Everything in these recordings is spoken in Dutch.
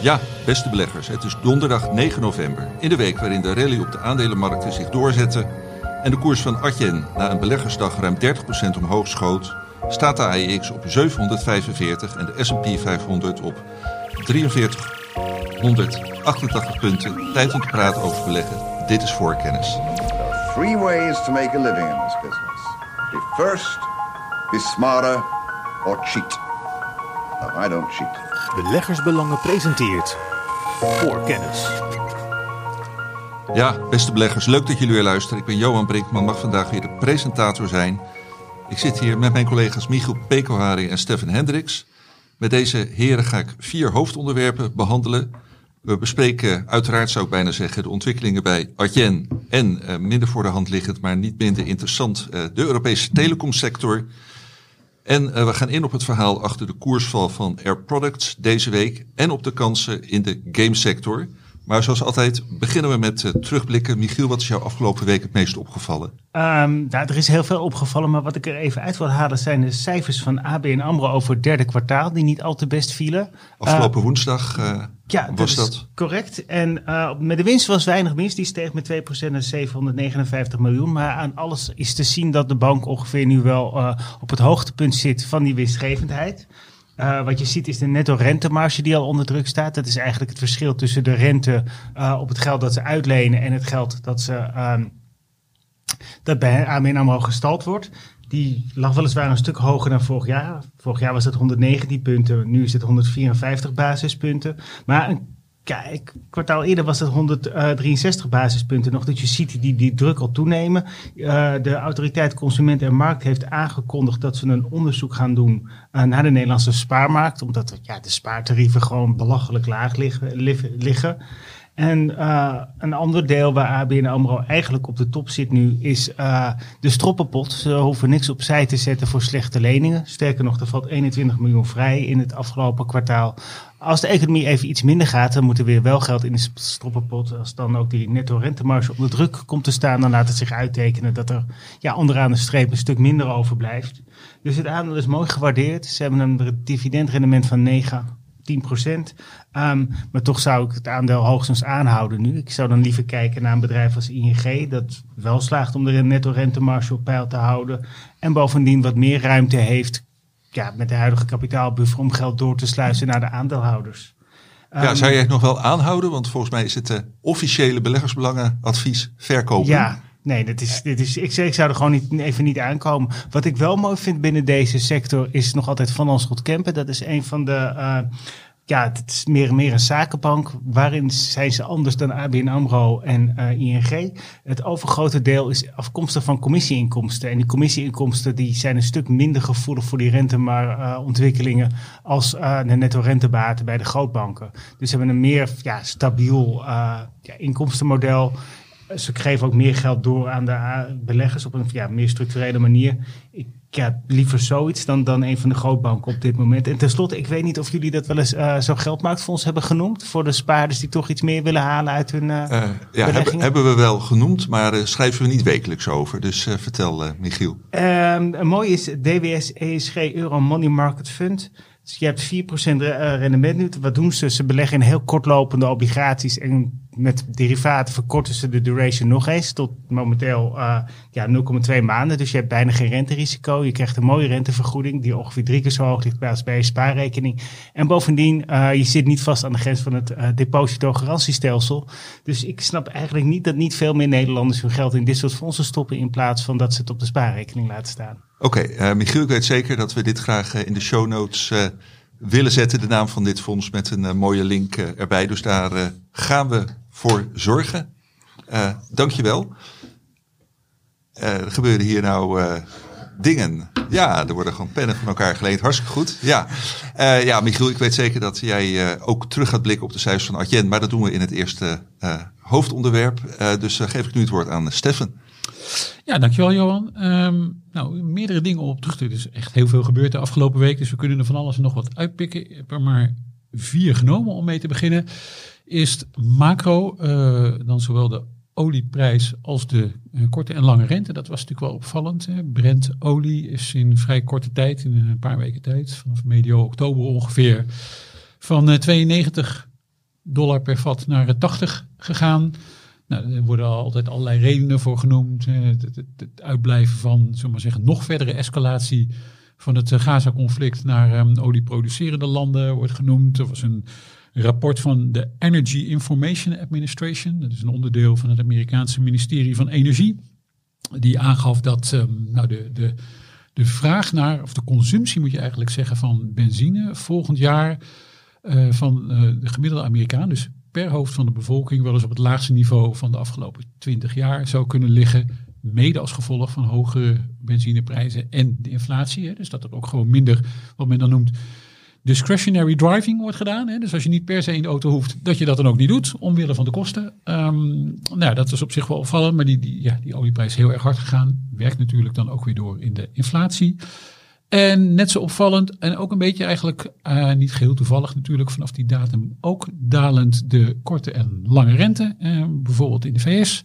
Ja, beste beleggers, het is donderdag 9 november. In de week waarin de rally op de aandelenmarkten zich doorzetten en de koers van Atjen na een beleggersdag ruim 30% omhoog schoot, staat de AEX op 745 en de S&P 500 op 4388 punten. Tijd om te praten over beleggen. Dit is voorkennis. Three ways to make a living in this business. Be first, be smarter, or cheat. No, I don't cheat. Beleggersbelangen presenteert voor kennis. Ja, beste beleggers, leuk dat jullie weer luisteren. Ik ben Johan Brinkman, mag vandaag weer de presentator zijn. Ik zit hier met mijn collega's Michiel Pekohari en Stefan Hendricks. Met deze heren ga ik vier hoofdonderwerpen behandelen. We bespreken uiteraard, zou ik bijna zeggen, de ontwikkelingen bij Adyen. En eh, minder voor de hand liggend, maar niet minder interessant, eh, de Europese telecomsector. En eh, we gaan in op het verhaal achter de koersval van Air Products deze week. En op de kansen in de gamesector. Maar zoals altijd beginnen we met eh, terugblikken. Michiel, wat is jou afgelopen week het meest opgevallen? Ehm, nou, er is heel veel opgevallen, maar wat ik er even uit wil halen zijn de cijfers van ABN AMRO over het derde kwartaal, die niet al te best vielen. Afgelopen woensdag eh, Ja, dat was is dat. correct. En eh, met de winst was weinig winst. Die steeg met 2% naar 759 miljoen. Maar aan alles is te zien dat de bank ongeveer nu wel op het hoogtepunt zit van die winstgevendheid. Eh, wat je ziet is de netto rentemarge die al onder druk staat. Dat is eigenlijk het verschil tussen de rente eh, op het geld dat ze uitlenen en het geld dat ze ehm, dat bij ABN AMRO gestald wordt. Die lag weliswaar een stuk hoger dan vorig jaar. Vorig jaar was het 119 punten, nu is het 154 basispunten. Maar een k- kwartaal eerder was het 163 basispunten nog. Dat je ziet die, die druk al toenemen. Eh, de autoriteit Consument en Markt heeft aangekondigd dat ze een onderzoek gaan doen eh, naar de Nederlandse spaarmarkt. Omdat ja, de spaartarieven gewoon belachelijk laag liggen. li- liggen. En eh, een ander deel waar ABN AMRO eigenlijk op de top zit nu is eh, de stroppenpot. Ze hoeven niks opzij te zetten voor slechte leningen. Sterker nog, er valt 21 miljoen vrij in het afgelopen kwartaal. Als de economie even iets minder gaat, dan moet er weer wel geld in de stroppenpot. Als dan ook die netto rentemarge onder druk komt te staan, dan laat het zich uittekenen dat er ja, onderaan de streep een stuk minder overblijft. Dus het aandeel is mooi gewaardeerd. Ze hebben een dividendrendement van 9, 10 procent. Ehm, maar toch zou ik het aandeel hoogstens aanhouden nu. Ik zou dan liever kijken naar een bedrijf als ING, dat wel slaagt om de netto rentemarge op peil te houden. En bovendien wat meer ruimte heeft ja, met de huidige kapitaalbuffer om geld door te sluizen naar de aandeelhouders. Ja, Ehm, zou jij het nog wel aanhouden? Want volgens mij is het de officiële beleggersbelangenadvies verkopen. Ja, nee, dat is, dit is, ik, zeg, ik zou er gewoon niet, even niet aankomen. Wat ik wel mooi vind binnen deze sector is nog altijd Van Lanschot Kempen. Dat is een van de... eh, ja, het is meer, meer een zakenbank. Waarin zijn ze anders dan ABN AMRO en eh, ING? Het overgrote deel is afkomstig van commissieinkomsten. En die commissieinkomsten die zijn een stuk minder gevoelig voor die renteontwikkelingen als eh, de netto rentebaten bij de grootbanken. Dus ze hebben een meer ja, stabiel eh, ja, inkomstenmodel. Ze geven ook meer geld door aan de eh, beleggers op een ja, meer structurele manier. Ik ja, liever zoiets dan, dan een van de grootbanken op dit moment. En tenslotte, ik weet niet of jullie dat wel eens eh, zo'n geldmarktfonds hebben genoemd. Voor de spaarders die toch iets meer willen halen uit hun eh, Eh, ja, hebben, hebben we wel genoemd, maar schrijven we niet wekelijks over. Dus vertel, Michiel. Ehm, een mooie is DWS ESG Euro Money Market Fund. Dus je hebt 4% re- eh, rendement nu. Wat doen ze? Ze beleggen in heel kortlopende obligaties en met derivaten verkorten ze de duration nog eens tot momenteel eh, ja, 0,2 maanden. Dus je hebt bijna geen renterisico. Je krijgt een mooie rentevergoeding die ongeveer drie keer zo hoog ligt bij je spaarrekening. En bovendien, eh, je zit niet vast aan de grens van het eh, depositogarantiestelsel. Dus ik snap eigenlijk niet dat niet veel meer Nederlanders hun geld in dit soort fondsen stoppen in plaats van dat ze het op de spaarrekening laten staan. Oké, Michiel, ik weet zeker dat we dit graag in de show notes willen zetten. De naam van dit fonds met een mooie link erbij. Dus daar gaan we voor zorgen. Eh dankjewel. Eh, er gebeuren hier nou eh, dingen. Ja, er worden gewoon pennen van elkaar geleend. Hartstikke goed. Ja, ja Michiel, ik weet zeker dat jij ook terug gaat blikken op de cijfers van Adyen. Maar dat doen we in het eerste hoofdonderwerp. Dus geef ik nu het woord aan Steffen. Ja, dankjewel Johan. Ehm, nou, meerdere dingen op terug. Er is echt heel veel gebeurd de afgelopen week. Dus we kunnen er van alles nog wat uitpikken. Ik heb er maar vier genomen om mee te beginnen. Eerst macro, eh, dan zowel de olieprijs als de eh, korte en lange rente. Dat was natuurlijk wel opvallend. Hè. Brent olie is in vrij korte tijd, in een paar weken tijd, vanaf medio oktober ongeveer, van eh, 92 dollar per vat naar 80 gegaan. Nou, er worden altijd allerlei redenen voor genoemd. Eh, Het, het- uitblijven van, zullen we maar zeggen, nog verdere escalatie van het eh, Gaza-conflict naar ehm, olieproducerende landen wordt genoemd. Er was een rapport van de Energy Information Administration. Dat is een onderdeel van het Amerikaanse ministerie van Energie. Die aangaf dat ehm, nou de, de, de vraag naar, of de consumptie moet je eigenlijk zeggen, van benzine volgend jaar eh, van eh, de gemiddelde Amerikaan, dus per hoofd van de bevolking, wel eens op het laagste niveau van de afgelopen 20 jaar zou kunnen liggen. Mede als gevolg van hogere benzineprijzen en de inflatie. Hè. Dus dat er ook gewoon minder, wat men dan noemt, discretionary driving wordt gedaan. Hè? Dus als je niet per se in de auto hoeft, dat je dat dan ook niet doet, omwille van de kosten. Ehm, nou, dat is op zich wel opvallend, maar die, die, ja, die olieprijs is heel erg hard gegaan. Werkt natuurlijk dan ook weer door in de inflatie. En net zo opvallend, en ook een beetje eigenlijk eh, niet geheel toevallig natuurlijk vanaf die datum, ook dalend de korte en lange rente. Eh, bijvoorbeeld in de VS.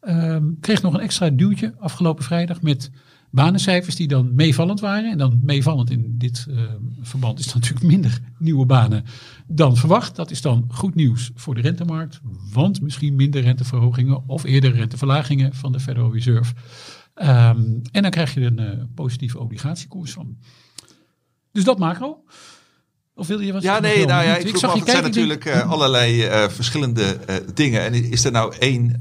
Ehm, kreeg nog een extra duwtje afgelopen vrijdag met banencijfers die dan meevallend waren. En dan meevallend in dit eh, verband is natuurlijk minder nieuwe banen dan verwacht. Dat is dan goed nieuws voor de rentemarkt, want misschien minder renteverhogingen of eerder renteverlagingen van de Federal Reserve. Ehm, en dan krijg je een eh, positieve obligatiekoers van. Dus dat macro. Of wil je wat Ja, nee, nou ja, ik, me af, je zijn kijken, ik denk- natuurlijk eh, allerlei eh, verschillende dingen. En is er nou één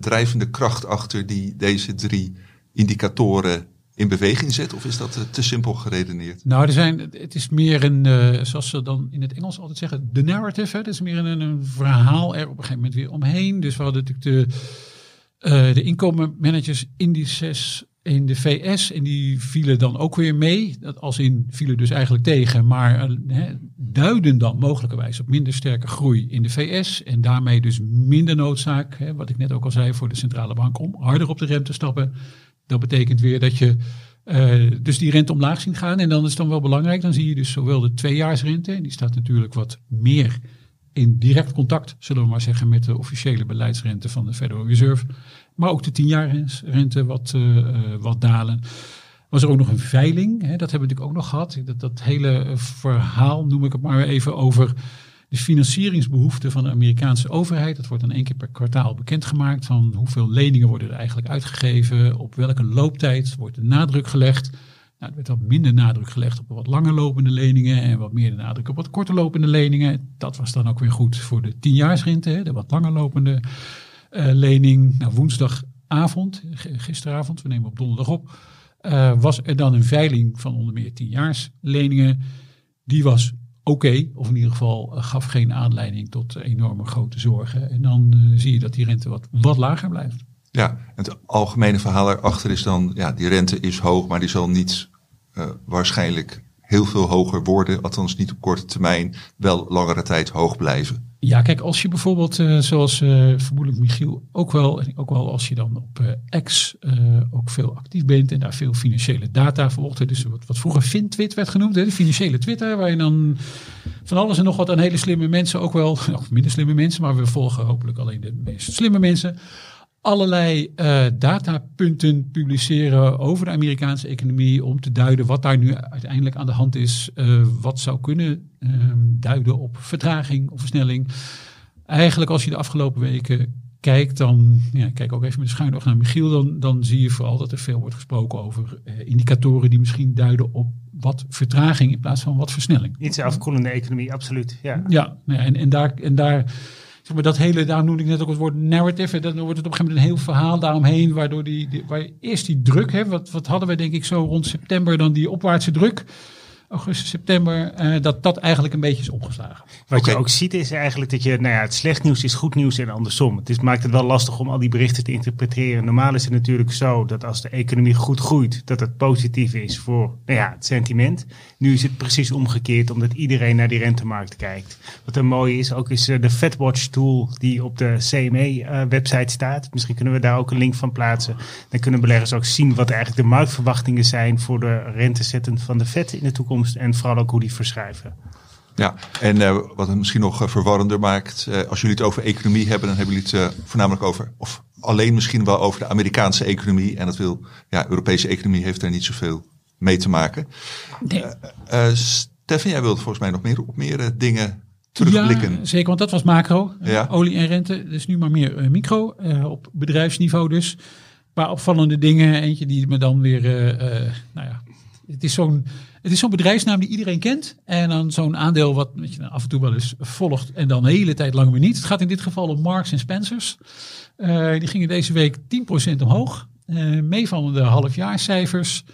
drijvende kracht achter die deze drie indicatoren in beweging zet? Of is dat eh, te simpel geredeneerd? Nou, er zijn, het is meer een, eh, zoals ze dan in het Engels altijd zeggen, de narrative. Hè? Dat is meer een, een verhaal er op een gegeven moment weer omheen. Dus we hadden natuurlijk de, eh de inkomenmanagers indices in de VS. En die vielen dan ook weer mee. Dat als in vielen dus eigenlijk tegen. Maar hè, duiden dan mogelijkerwijs op minder sterke groei in de VS. En daarmee dus minder noodzaak, hè, wat ik net ook al zei, voor de centrale bank om harder op de rem te stappen. Dat betekent weer dat je eh, dus die rente omlaag zien gaan. En dan is dan wel belangrijk. Dan zie je dus zowel de tweejaarsrente. En die staat natuurlijk wat meer in direct contact, zullen we maar zeggen, met de officiële beleidsrente van de Federal Reserve. Maar ook de tienjaarsrente wat, eh, eh, wat dalen. Was er ook nog een veiling, hè, dat hebben we natuurlijk ook nog gehad. Dat, dat hele verhaal, noem ik het maar even, over de financieringsbehoeften van de Amerikaanse overheid. Dat wordt dan één keer per kwartaal bekendgemaakt. Van hoeveel leningen worden er eigenlijk uitgegeven, op welke looptijd wordt de nadruk gelegd. Nou, er werd wat minder nadruk gelegd op wat langer lopende leningen en wat meer nadruk op wat korter lopende leningen. Dat was dan ook weer goed voor de tienjaarsrente, de wat langer lopende eh, lening. Nou, woensdagavond, gisteravond, we nemen op donderdag op, eh, was er dan een veiling van onder meer tienjaarsleningen. Die was oké, of in ieder geval eh, gaf geen aanleiding tot enorme grote zorgen. En dan eh, zie je dat die rente wat, wat lager blijft. Ja, het algemene verhaal erachter is dan, ja, die rente is hoog, maar die zal niet eh, waarschijnlijk heel veel hoger worden. Althans niet op korte termijn, wel langere tijd hoog blijven. Ja, kijk, als je bijvoorbeeld, eh, zoals eh, vermoedelijk Michiel ook wel, en ook wel als je dan op eh, X ook veel actief bent en daar veel financiële data volgt. Dus wat, wat vroeger FinTwit werd genoemd, hè, de financiële Twitter, waar je dan van alles en nog wat aan hele slimme mensen ook wel, of minder slimme mensen, maar we volgen hopelijk alleen de meest slimme mensen. Allerlei eh, datapunten publiceren over de Amerikaanse economie om te duiden wat daar nu uiteindelijk aan de hand is. eh, wat zou kunnen ehm, duiden op vertraging of versnelling. Eigenlijk als je de afgelopen weken kijkt, dan ja, kijk ook even met de schuin oog naar Michiel, dan, dan zie je vooral dat er veel wordt gesproken over eh, indicatoren die misschien duiden op wat vertraging in plaats van wat versnelling. Iets afkoelende economie, absoluut. Ja. Ja, ja, en, en daar, en daar maar, dat hele, daarom noemde ik net ook het woord narrative. En dan wordt het op een gegeven moment een heel verhaal daaromheen, waardoor die, die waar eerst die druk, hè, wat, wat hadden we denk ik zo rond september, dan die opwaartse druk, augustus, september, eh, dat dat eigenlijk een beetje is opgeslagen. Wat je ook ziet is eigenlijk dat je, nou ja, het slecht nieuws is goed nieuws en andersom. Het is, maakt het wel lastig om al die berichten te interpreteren. Normaal is het natuurlijk zo dat als de economie goed groeit, dat het positief is voor nou ja, het sentiment. Nu is het precies omgekeerd, omdat iedereen naar die rentemarkt kijkt. Wat er mooi is, ook is eh, de FedWatch tool die op de CME-website staat. Misschien kunnen we daar ook een link van plaatsen. Dan kunnen beleggers ook zien wat eigenlijk de marktverwachtingen zijn voor de rentezetten van de Fed in de toekomst. En vooral ook hoe die verschuiven. Ja, en eh, wat het misschien nog eh, verwarrender maakt, eh, als jullie het over economie hebben, dan hebben jullie het voornamelijk over, of alleen misschien wel over de Amerikaanse economie. En dat wil, ja, Europese economie heeft daar niet zoveel mee te maken. Nee. Eh Stefan, jij wilde volgens mij nog meer op meer dingen terugblikken. Ja, zeker, want dat was macro. Ja. Olie en rente. Dus nu maar meer micro. eh, op bedrijfsniveau dus. Een paar opvallende dingen. Eentje die me dan weer... eh, eh, nou ja, het is zo'n... Het is zo'n bedrijfsnaam die iedereen kent. En dan zo'n aandeel wat je, af en toe wel eens volgt. En dan de hele tijd lang weer niet. Het gaat in dit geval om Marks Spencers. Eh, die gingen deze week 10% omhoog. Eh meevallende halfjaarcijfers.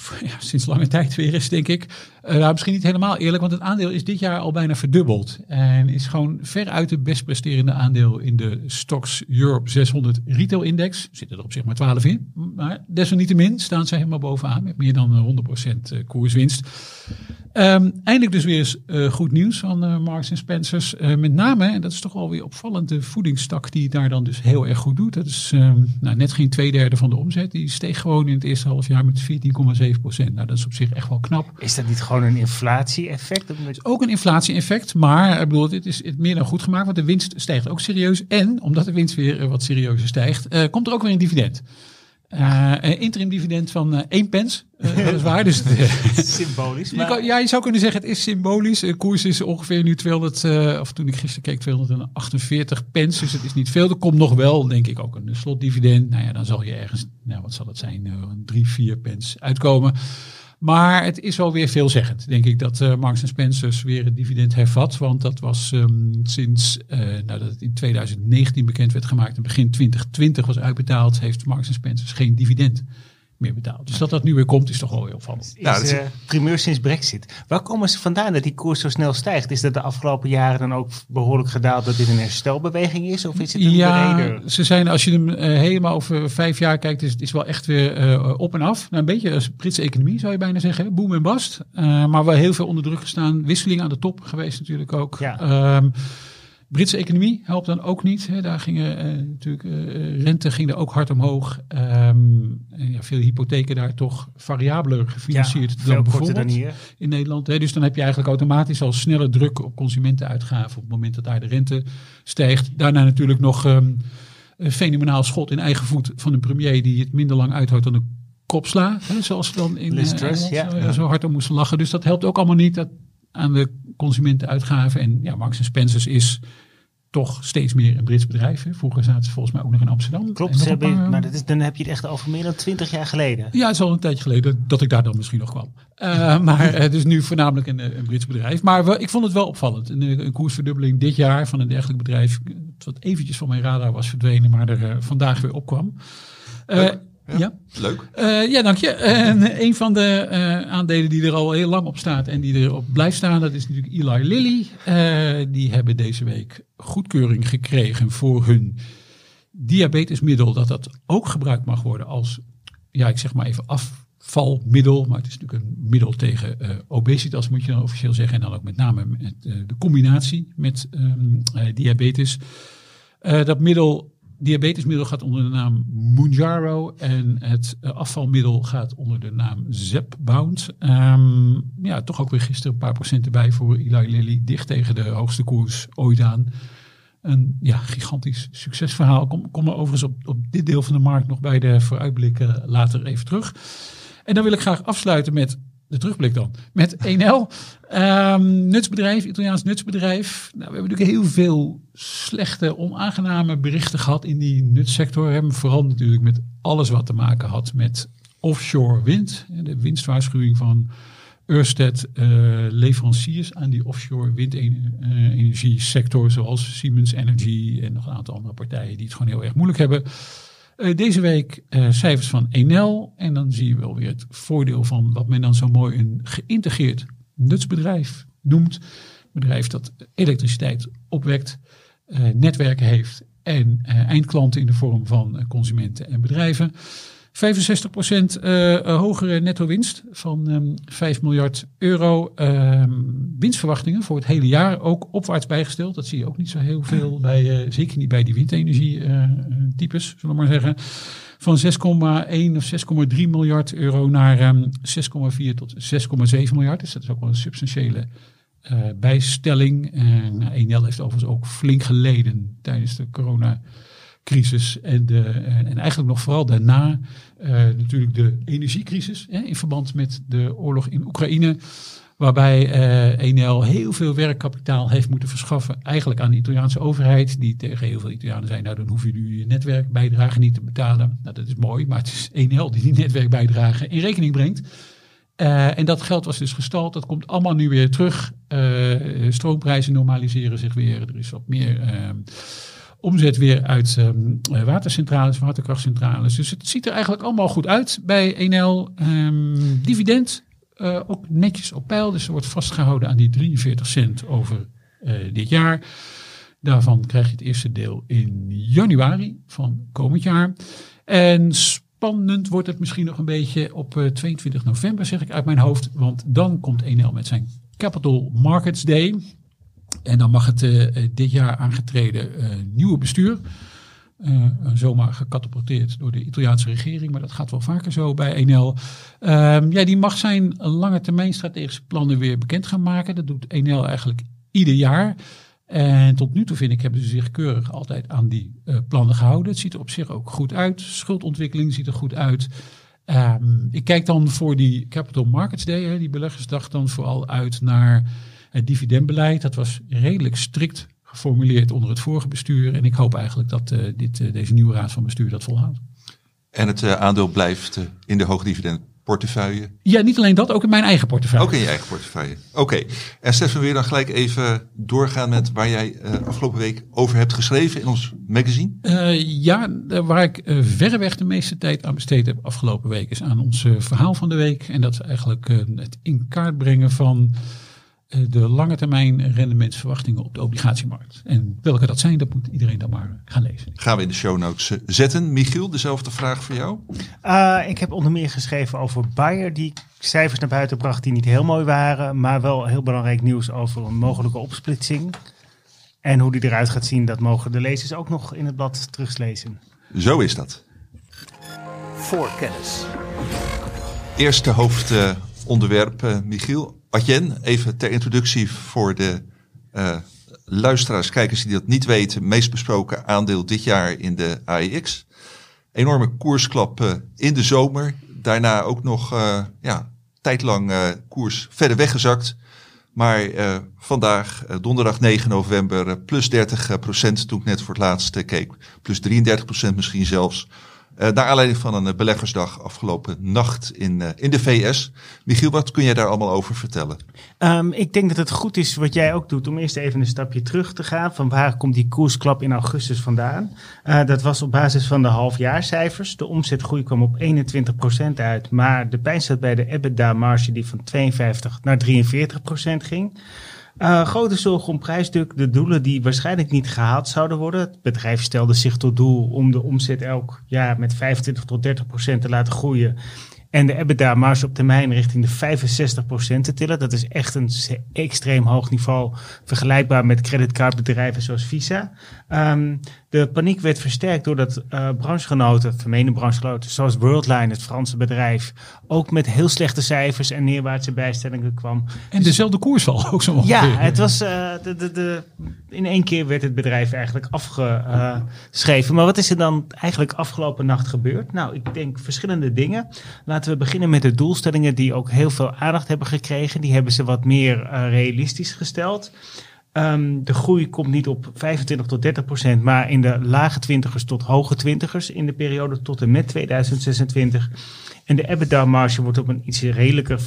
Ja, sinds lange tijd weer is, denk ik. Eh, nou, misschien niet helemaal eerlijk, want het aandeel is dit jaar al bijna verdubbeld. En is gewoon veruit het best presterende aandeel in de Stocks Europe 600 Retail Index. Zitten er op zich maar 12 in. Maar desalniettemin staan ze helemaal bovenaan met meer dan eh, 100% eh, koerswinst. Ehm, eindelijk dus weer eens eh, goed nieuws van eh, Marks Spencers. Eh, met name, en dat is toch wel weer opvallend, de voedingstak die daar dan dus heel erg goed doet. Dat is ehm, nou, net geen twee derde van de omzet. Die steeg gewoon in het eerste half jaar met 14,7 procent. Nou, dat is op zich echt wel knap. Is dat niet gewoon een inflatie-effect? Omdat- Ook een inflatie-effect, maar ik bedoel, dit is het meer dan goed gemaakt, want de winst stijgt ook serieus. En omdat de winst weer eh, wat serieuzer stijgt, eh, komt er ook weer een dividend. Eh, een interim dividend van eh 1 pence, eh, dat is waar. Dus Symbolisch. Je kan- ja, je zou kunnen zeggen, het is symbolisch. De koers is ongeveer nu 200, eh, of toen ik gisteren keek, 248 pence. Dus het is niet veel. Er komt nog wel, denk ik, ook een slotdividend. Nou ja, dan zal je ergens, nou wat zal het zijn, eh, een 3, 4 pence uitkomen. Maar het is wel weer veelzeggend, denk ik, dat eh Marks Spencers weer het dividend hervat. Want dat was ehm, sinds eh, nou, dat het in 2019 bekend werd gemaakt en begin 2020 was uitbetaald, heeft Marks Spencers geen dividend meer betaald. Dus dat dat nu weer komt, is toch wel heel opvallend. is Nou, dat is- eh, primeur sinds Brexit. Waar komen ze vandaan dat die koers zo snel stijgt? Is dat de afgelopen jaren dan ook behoorlijk gedaald dat dit een herstelbeweging is? Of is het een Ja, breder? ze zijn, als je hem eh, helemaal over vijf jaar kijkt, is het is wel echt weer eh, op en af. Nou, een beetje als Britse economie zou je bijna zeggen. hè. Boom en bust. Eh, maar wel heel veel onder druk gestaan. Wisseling aan de top geweest natuurlijk ook. Ja. Ehm, Britse economie helpt dan ook niet. Hè. Daar gingen eh, natuurlijk eh, rente ging er ook hard omhoog. En ja, veel hypotheken daar toch variabeler gefinancierd dan bijvoorbeeld dan hier. in Nederland. Hè. Dus dan heb je eigenlijk automatisch al sneller druk op consumentenuitgaven op het moment dat daar de rente stijgt. Daarna natuurlijk nog ehm, een fenomenaal schot in eigen voet van een premier die het minder lang uithoudt dan een kopsla. Hè, zoals ze dan in eh, Engeland ja. zo, zo hard om moesten lachen. Dus dat helpt ook allemaal niet dat, aan de consumentenuitgaven. En ja, Marks Spencers is toch steeds meer een Brits bedrijf. Hè. Vroeger zaten ze volgens mij ook nog in Amsterdam. Klopt, ze hebben, paar- maar dat is, dan heb je het echt over meer dan twintig jaar geleden. ja, het is al een tijdje geleden dat ik daar dan misschien nog kwam. Eh, maar het is nu voornamelijk een, eh, een Brits bedrijf. Maar ik vond het wel opvallend. Een, eh, een koersverdubbeling dit jaar van een dergelijk bedrijf. Wat eventjes van mijn radar was verdwenen, maar er eh, vandaag weer opkwam. Eh. Ja. ja. Leuk. Eh, ja, dank je. En een van de eh, aandelen die er al heel lang op staat en die erop blijft staan, dat is natuurlijk Eli Lilly. Eh, die hebben deze week goedkeuring gekregen voor hun diabetesmiddel, dat dat ook gebruikt mag worden als, ja, ik zeg maar even afvalmiddel. Maar het is natuurlijk een middel tegen eh, obesitas, moet je dan officieel zeggen. En dan ook met name met, eh, de combinatie met ehm, eh, diabetes. Eh, dat middel, diabetesmiddel gaat onder de naam Mounjaro en het eh, afvalmiddel gaat onder de naam Zepbound. Ehm ja, toch ook weer gisteren een paar procent erbij voor Eli Lilly, dicht tegen de hoogste koers ooit aan. Een ja, gigantisch succesverhaal. Kom, kom er overigens op, op dit deel van de markt nog bij de vooruitblikken later even terug. En dan wil ik graag afsluiten met de terugblik dan. Met 1L. Ehm, nutsbedrijf, Italiaans nutsbedrijf. Nou, we hebben natuurlijk heel veel slechte, onaangename berichten gehad in die nutsector. Hebben vooral natuurlijk met alles wat te maken had met offshore wind. De winstwaarschuwing van Ørsted, eh, leveranciers aan die offshore windenergiesector, zoals Siemens Energy en nog een aantal andere partijen die het gewoon heel erg moeilijk hebben. Eh, deze week eh, cijfers van Enel. En dan zie je wel weer het voordeel van wat men dan zo mooi een geïntegreerd nutsbedrijf noemt. Bedrijf dat elektriciteit opwekt, eh, netwerken heeft en eindklanten in de vorm van consumenten en bedrijven. 65% eh, eh, hogere netto winst van ehm 5 miljard euro. Ehm, winstverwachtingen voor het hele jaar ook opwaarts bijgesteld. Dat zie je ook niet zo heel veel bij, eh, zeker niet bij die windenergie eh, eh, types, zullen we maar zeggen. Van 6,1 of 6,3 miljard euro naar ehm 6,4 tot 6,7 miljard. Dus dat is ook wel een substantiële bijstelling. En Enel heeft overigens ook flink geleden tijdens de corona crisis en, de, en, en eigenlijk nog vooral daarna uh, natuurlijk de energiecrisis hè, in verband met de oorlog in Oekraïne. Waarbij eh Enel heel veel werkkapitaal heeft moeten verschaffen. Eigenlijk aan de Italiaanse overheid. Die tegen heel veel Italianen zei, nou dan hoef je nu je netwerkbijdrage niet te betalen. Nou dat is mooi, maar het is Enel die die netwerkbijdrage in rekening brengt. Eh, en dat geld was dus gestald. Dat komt allemaal nu weer terug. Eh, stroomprijzen normaliseren zich weer. Er is wat meer eh, omzet weer uit ehm, eh, watercentrales, waterkrachtcentrales. Dus het ziet er eigenlijk allemaal goed uit bij Enel. Ehm, dividend eh, ook netjes op peil. Dus er wordt vastgehouden aan die 43 cent over eh, dit jaar. Daarvan krijg je het eerste deel in januari van komend jaar. En spannend wordt het misschien nog een beetje op eh, 22 november, zeg ik uit mijn hoofd. Want dan komt Enel met zijn Capital Markets Day. En dan mag het eh, eh, dit jaar aangetreden eh, nieuwe bestuur. zomaar gecatapulteerd door de Italiaanse regering, maar dat gaat wel vaker zo bij Enel. Ehm, ja, die mag zijn lange termijn strategische plannen weer bekend gaan maken. Dat doet Enel eigenlijk ieder jaar. En tot nu toe vind ik hebben ze zich keurig altijd aan die plannen gehouden. Het ziet er op zich ook goed uit. Schuldontwikkeling ziet er goed uit. Ehm, ik kijk dan voor die Capital Markets Day, hè, die beleggersdag, dan vooral uit naar het dividendbeleid. Dat was redelijk strikt geformuleerd onder het vorige bestuur. En ik hoop eigenlijk dat eh, dit, eh, deze nieuwe raad van bestuur dat volhoudt. En het eh, aandeel blijft in de hoogdividendportefeuille. Ja, niet alleen dat, ook in mijn eigen portefeuille. Ook in je eigen portefeuille. Oké. En Stefan, wil je dan gelijk even doorgaan met waar jij afgelopen week over hebt geschreven in ons magazine? Ja, waar ik verreweg de meeste tijd aan besteed heb afgelopen week is aan ons verhaal van de week. En dat is eigenlijk het in kaart brengen van de lange termijn rendementsverwachtingen op de obligatiemarkt. En welke dat zijn, dat moet iedereen dan maar gaan lezen. Gaan we in de show notes eh, zetten. Michiel, dezelfde vraag voor jou. Uh, ik heb onder meer geschreven over Bayer, die cijfers naar buiten bracht die niet heel mooi waren, maar wel heel belangrijk nieuws over een mogelijke opsplitsing. En hoe die eruit gaat zien, dat mogen de lezers ook nog in het blad teruglezen. Zo is dat. Voorkennis. Eerste hoofdonderwerp, eh, Michiel. Adjen, even ter introductie voor de eh, luisteraars, kijkers die dat niet weten. Meest besproken aandeel dit jaar in de AEX. Enorme koersklap eh, in de zomer. Daarna ook nog eh, ja, tijdlang koers verder weggezakt. Maar vandaag, donderdag 9 november, plus 30 procent toen ik net voor het laatst keek. Plus 33 procent misschien zelfs. Eh, naar aanleiding van een eh, beleggersdag afgelopen nacht in, eh, in de VS. Michiel, wat kun jij daar allemaal over vertellen? Um, ik denk dat het goed is wat jij ook doet om eerst even een stapje terug te gaan. Van waar komt die koersklap in augustus vandaan? Dat was op basis van de halfjaarcijfers. De omzetgroei kwam op 21% uit. Maar de pijn zat bij de EBITDA-marge die van 52 naar 43% ging. Uh, grote zorg om prijsdruk, de doelen die waarschijnlijk niet gehaald zouden worden. Het bedrijf stelde zich tot doel om de omzet elk jaar met 25 tot 30 procent te laten groeien. En de EBITDA-marge op termijn richting de 65% te tillen. Dat is echt een extreem hoog niveau. Vergelijkbaar met creditcardbedrijven zoals Visa. Um, de paniek werd versterkt doordat uh, branchegenoten, vermeende branchegenoten, zoals Worldline, het Franse bedrijf, ook met heel slechte cijfers en neerwaartse bijstellingen kwam. En dezelfde koersval ook zo ongeveer. Ja, het was, uh, de, de, de, in één keer werd het bedrijf eigenlijk afgeschreven. Maar wat is er dan eigenlijk afgelopen nacht gebeurd? Nou, ik denk verschillende dingen. Laten we beginnen met de doelstellingen die ook heel veel aandacht hebben gekregen. Die hebben ze wat meer uh, realistisch gesteld. Um, de groei komt niet op 25 tot 30 procent, maar in de lage twintigers tot hoge twintigers in de periode tot en met 2026. En de EBITDA-marge wordt op een iets redelijker 50%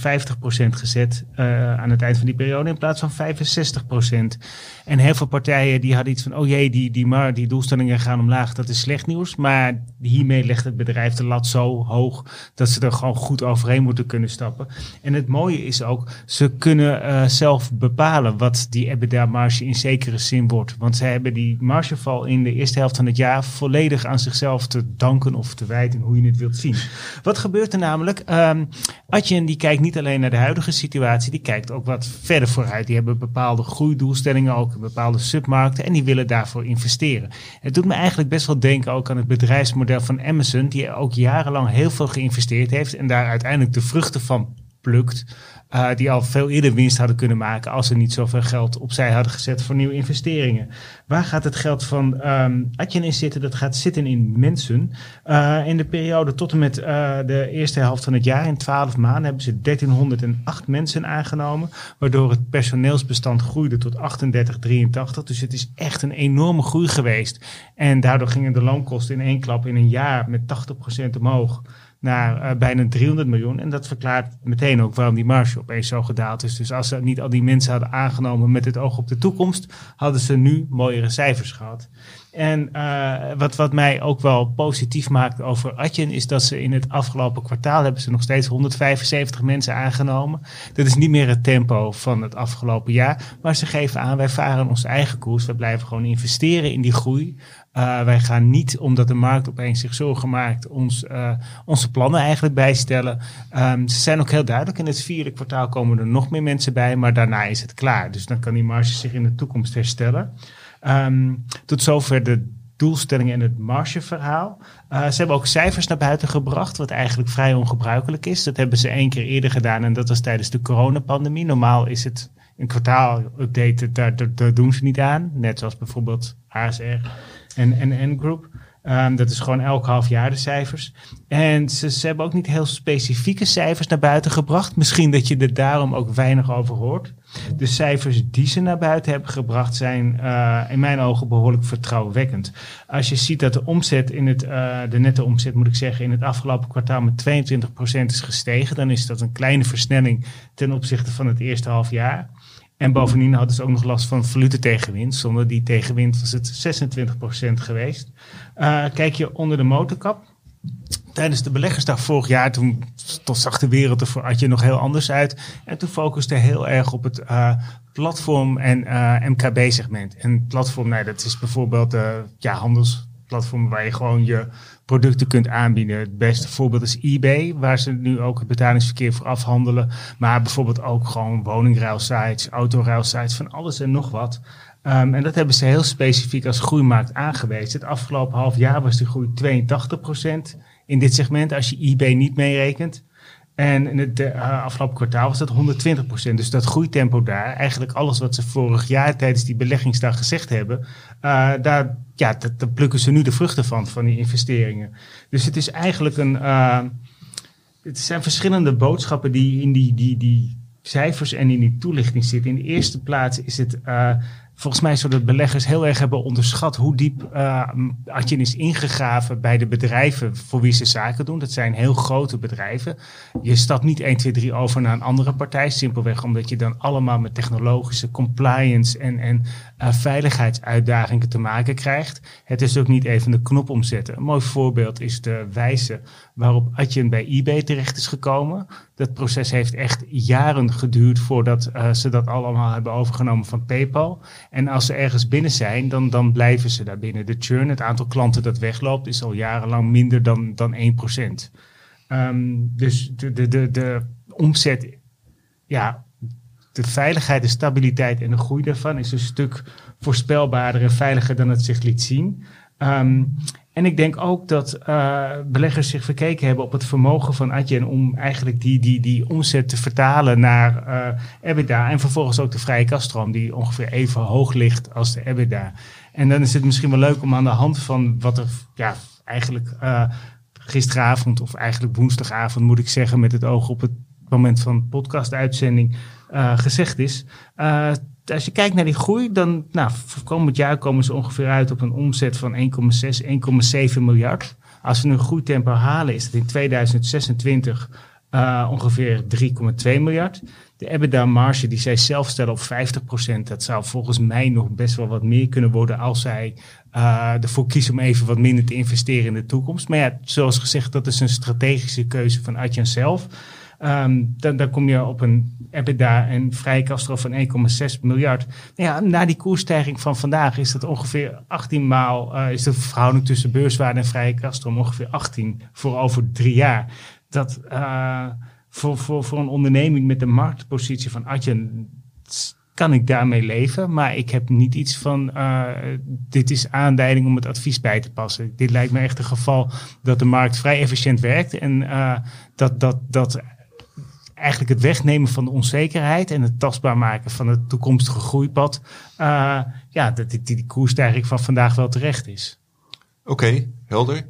gezet uh, aan het eind van die periode in plaats van 65%. En heel veel partijen die hadden iets van, oh jee, die, die, maar, die doelstellingen gaan omlaag, dat is slecht nieuws. Maar hiermee legt het bedrijf de lat zo hoog dat ze er gewoon goed overheen moeten kunnen stappen. En het mooie is ook, ze kunnen uh, zelf bepalen wat die EBITDA-marge in zekere zin wordt. Want ze hebben die margeval in de eerste helft van het jaar volledig aan zichzelf te danken of te wijten, hoe je het wilt zien. Wat gebeurt namelijk? Um, Adyen die kijkt niet alleen naar de huidige situatie, die kijkt ook wat verder vooruit. Die hebben bepaalde groeidoelstellingen, ook bepaalde submarkten en die willen daarvoor investeren. Het doet me eigenlijk best wel denken ook aan het bedrijfsmodel van Amazon, die ook jarenlang heel veel geïnvesteerd heeft en daar uiteindelijk de vruchten van plukt. Uh, die al veel eerder winst hadden kunnen maken als ze niet zoveel geld opzij hadden gezet voor nieuwe investeringen. Waar gaat het geld van um, in zitten? Dat gaat zitten in mensen. Uh, in de periode tot en met uh, de eerste helft van het jaar, in 12 maanden, hebben ze 1308 mensen aangenomen. Waardoor het personeelsbestand groeide tot 3883. Dus het is echt een enorme groei geweest. En daardoor gingen de loonkosten in één klap in een jaar met 80% omhoog naar uh, bijna 300 miljoen. En dat verklaart meteen ook waarom die marge opeens zo gedaald is. Dus als ze niet al die mensen hadden aangenomen met het oog op de toekomst, hadden ze nu mooiere cijfers gehad. En uh, wat, wat mij ook wel positief maakt over Atjen is dat ze in het afgelopen kwartaal hebben ze nog steeds 175 mensen aangenomen. Dat is niet meer het tempo van het afgelopen jaar. Maar ze geven aan, wij varen onze eigen koers. We blijven gewoon investeren in die groei. Uh, wij gaan niet, omdat de markt opeens zich zorgen maakt, ons, uh, onze plannen eigenlijk bijstellen. Um, ze zijn ook heel duidelijk. In het vierde kwartaal komen er nog meer mensen bij, maar daarna is het klaar. Dus dan kan die marge zich in de toekomst herstellen. Um, tot zover de doelstellingen en het margeverhaal. Uh, ze hebben ook cijfers naar buiten gebracht, wat eigenlijk vrij ongebruikelijk is. Dat hebben ze één keer eerder gedaan en dat was tijdens de coronapandemie. Normaal is het een kwartaal-update, daar, daar, daar doen ze niet aan. Net zoals bijvoorbeeld HSR en, en N-Group. Um, dat is gewoon elk half jaar de cijfers. En ze, ze, hebben ook niet heel specifieke cijfers naar buiten gebracht. Misschien dat je er daarom ook weinig over hoort. De cijfers die ze naar buiten hebben gebracht zijn uh, in mijn ogen behoorlijk vertrouwenwekkend. Als je ziet dat de omzet in het, uh, de nette omzet moet ik zeggen, in het afgelopen kwartaal met 22% is gestegen, dan is dat een kleine versnelling ten opzichte van het eerste half jaar. En bovendien hadden ze ook nog last van tegenwind. Zonder die tegenwind was het 26% geweest. Uh, kijk je onder de motorkap. Tijdens de beleggersdag vorig jaar, toen, toen zag de wereld er voor Adje nog heel anders uit. En toen focuste heel erg op het uh, platform- en uh, MKB-segment. En platform, nou, dat is bijvoorbeeld ja, handelsplatform waar je gewoon je producten kunt aanbieden. Het beste voorbeeld is eBay, waar ze nu ook het betalingsverkeer voor afhandelen. Maar bijvoorbeeld ook gewoon woningruilsites, autoruilsites, van alles en nog wat. Um, en dat hebben ze heel specifiek als groeimarkt aangewezen. Het afgelopen half jaar was de groei 82% in dit segment, als je eBay niet meerekent. En in het uh, afgelopen kwartaal was dat 120%. Dus dat groeitempo daar, eigenlijk alles wat ze vorig jaar tijdens die beleggingsdag gezegd hebben, uh, daar, ja, dat, daar plukken ze nu de vruchten van, van die investeringen. Dus het is eigenlijk een, uh, het zijn verschillende boodschappen die in die, die, die cijfers en in die toelichting zitten. In de eerste plaats is het volgens mij zodat beleggers heel erg hebben onderschat hoe diep uh, Adyen is ingegraven bij de bedrijven voor wie ze zaken doen. Dat zijn heel grote bedrijven. Je stapt niet 1, 2, 3 over naar een andere partij, simpelweg omdat je dan allemaal met technologische compliance en, en uh, veiligheidsuitdagingen te maken krijgt. Het is ook niet even de knop omzetten. Een mooi voorbeeld is de wijze waarop Adyen bij eBay terecht is gekomen. Dat proces heeft echt jaren geduurd voordat uh, ze dat allemaal hebben overgenomen van PayPal. En als ze ergens binnen zijn, dan, dan blijven ze daar binnen. De churn, het aantal klanten dat wegloopt, is al jarenlang minder dan, dan 1%. Um, ehm, dus de, de, de, de omzet, ja, de veiligheid, de stabiliteit en de groei daarvan is een stuk voorspelbaarder en veiliger dan het zich liet zien. Um, en ik denk ook dat uh, beleggers zich verkeken hebben op het vermogen van Adyen om eigenlijk die, die, die omzet te vertalen naar uh, EBITDA. En vervolgens ook de vrije kaststroom, die ongeveer even hoog ligt als de EBITDA. En dan is het misschien wel leuk om aan de hand van wat er ja, eigenlijk uh, gisteravond, of eigenlijk woensdagavond moet ik zeggen, met het oog op het moment van podcast-uitzending gezegd is als je kijkt naar die groei, dan nou, komend jaar komen ze ongeveer uit op een omzet van 1,6, 1,7 miljard. Als we een groeitempo halen, is het in 2026 uh, ongeveer 3,2 miljard. De EBITDA-marge die zij zelf stellen op 50%, dat zou volgens mij nog best wel wat meer kunnen worden als zij uh, ervoor kiezen om even wat minder te investeren in de toekomst. Maar ja, zoals gezegd, dat is een strategische keuze van Adjan zelf. Um, dan, dan kom je op een EBITDA en vrije kaststroom van 1,6 miljard. Ja, na die koersstijging van vandaag is dat ongeveer 18 maal, uh, is de verhouding tussen beurswaarde en vrije kaststroom ongeveer 18 voor over drie jaar. Dat uh, voor, voor, voor een onderneming met de marktpositie van Adyen kan ik daarmee leven. Maar ik heb niet iets van, uh, dit is aanleiding om het advies bij te passen. Dit lijkt me echt een geval dat de markt vrij efficiënt werkt en dat, dat, dat eigenlijk het wegnemen van de onzekerheid en het tastbaar maken van het toekomstige groeipad. Uh, ja, dat die, die, die koersstijging van vandaag wel terecht is. Oké, helder.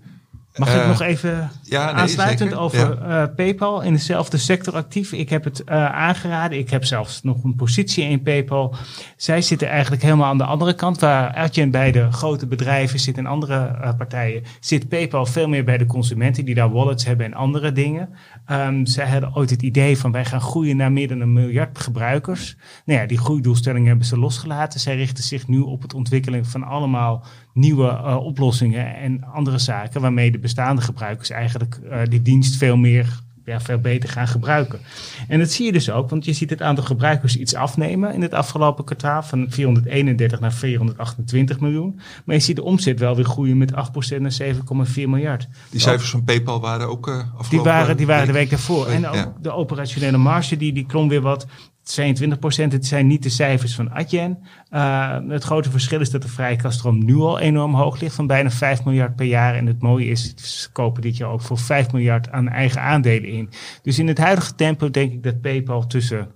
Mag ik Eh, nog even ja, nee, aansluitend zeker. over eh, PayPal in dezelfde sector actief? Ik heb het eh, aangeraden. Ik heb zelfs nog een positie in PayPal. Zij zitten eigenlijk helemaal aan de andere kant. Waar Adyen bij de grote bedrijven zit en andere partijen, zit PayPal veel meer bij de consumenten die daar wallets hebben en andere dingen. Ehm, zij hadden ooit het idee van wij gaan groeien naar meer dan een miljard gebruikers. Nou ja, die groeidoelstellingen hebben ze losgelaten. Zij richten zich nu op het ontwikkelen van allemaal nieuwe eh, oplossingen en andere zaken waarmee de bestaande gebruikers eigenlijk eh, die dienst veel meer, ja, veel beter gaan gebruiken. En dat zie je dus ook, want je ziet het aantal gebruikers iets afnemen in het afgelopen kwartaal van 431 naar 428 miljoen. Maar je ziet de omzet wel weer groeien met 8% naar 7,4 miljard. Die cijfers van PayPal waren ook afgelopen Die waren, die waren de week daarvoor. En ook ja. de operationele marge, die, die klom weer wat. 22 procent, het zijn niet de cijfers van Adyen. Uh, het grote verschil is dat de vrije kaststroom nu al enorm hoog ligt, van bijna 5 miljard per jaar. En het mooie is, ze kopen dit jaar ook voor 5 miljard aan eigen aandelen in. Dus in het huidige tempo denk ik dat PayPal tussen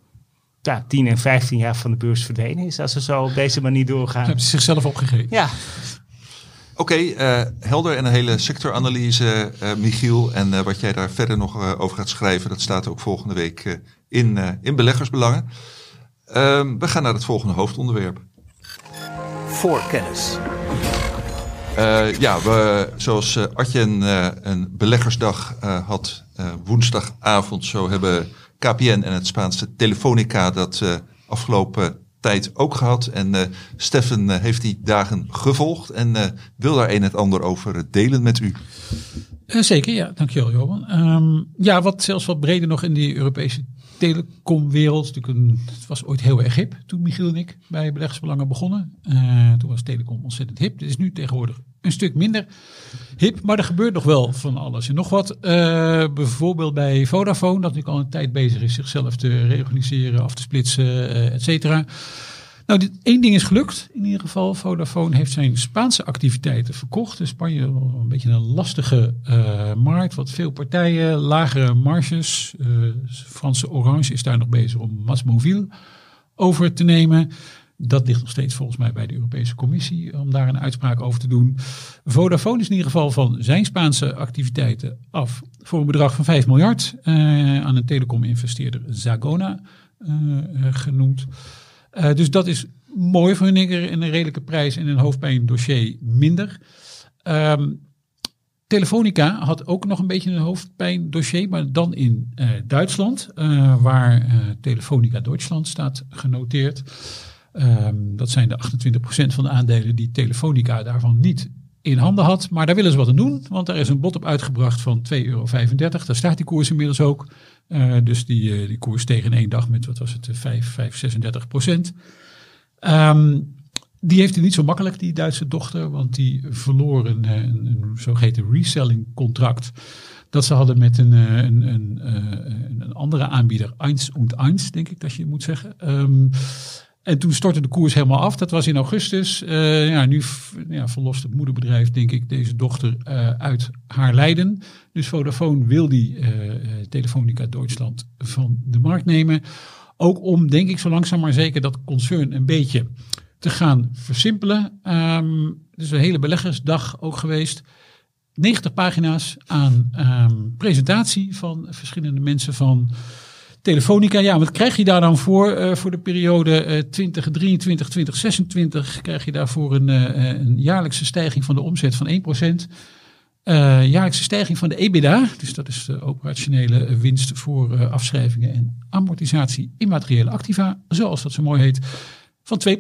ja, 10 en 15 jaar van de beurs verdwenen is, als ze zo op deze manier doorgaan. Hebben ze zichzelf opgegeven. Ja, Oké, eh, helder en een hele sectoranalyse, eh, Michiel. En eh, wat jij daar verder nog eh, over gaat schrijven, dat staat ook volgende week eh, in, eh, in Beleggersbelangen. Ehm, we gaan naar het volgende hoofdonderwerp. Voor kennis. Eh, ja, we, zoals Adyen eh, een beleggersdag had woensdagavond, zo hebben KPN en het Spaanse Telefonica dat afgelopen tijd ook gehad. En Steffen heeft die dagen gevolgd en wil daar een en het ander over delen met u. Eh, zeker, ja. Dankjewel, Johan. Ehm, ja, wat zelfs wat breder nog in die Europese telecomwereld. Het was ooit heel erg hip toen Michiel en ik bij Beleggersbelangen begonnen. Eh, toen was telecom ontzettend hip. Dit is nu tegenwoordig een stuk minder hip. Maar er gebeurt nog wel van alles en nog wat. Eh, bijvoorbeeld bij Vodafone, dat natuurlijk al een tijd bezig is zichzelf te reorganiseren, af te splitsen, et cetera. Nou, dit, één ding is gelukt in ieder geval. Vodafone heeft zijn Spaanse activiteiten verkocht. In Spanje wel een beetje een lastige eh, markt. Wat veel partijen, lagere marges. Eh, Franse Orange is daar nog bezig om Masmovil over te nemen. Dat ligt nog steeds volgens mij bij de Europese Commissie om daar een uitspraak over te doen. Vodafone is in ieder geval van zijn Spaanse activiteiten af voor een bedrag van 5 miljard eh, aan een telecom-investeerder Zagona genoemd. Uh, dus dat is mooi voor een in een redelijke prijs en een hoofdpijndossier minder. Um, Telefonica had ook nog een beetje een hoofdpijndossier, maar dan in uh, Duitsland, uh, waar uh, Telefonica Duitsland staat genoteerd. Um, dat zijn de 28% van de aandelen die Telefonica daarvan niet in handen had. Maar daar willen ze wat aan doen, want daar is een bod op uitgebracht van 2,35 euro. Daar staat die koers inmiddels ook. Uh, dus die, uh, die koers steeg in één dag met, wat was het, 5, 5 36 procent. Um, die heeft het niet zo makkelijk, die Duitse dochter, want die verloor een, een, een zogeheten reselling contract. Dat ze hadden met een, een, een, een andere aanbieder, Eins und Eins, denk ik dat je moet zeggen. Um, en toen stortte de koers helemaal af. Dat was in augustus. Uh, ja, nu ja, verlost het moederbedrijf, denk ik, deze dochter uh, uit haar lijden. Dus Vodafone wil die uh, Telefonica Duitsland van de markt nemen. Ook om, denk ik, zo langzaam maar zeker dat concern een beetje te gaan versimpelen. Is een hele beleggersdag ook geweest. 90 pagina's aan um, presentatie van verschillende mensen van Telefonica. Ja, wat krijg je daar dan voor? Uh, voor de periode uh, 2023, 2026 krijg je daarvoor een, uh, een jaarlijkse stijging van de omzet van 1%. Uh, jaarlijkse stijging van de EBITDA, dus dat is de operationele winst voor afschrijvingen en amortisatie immateriële activa, zoals dat zo mooi heet, van 2%.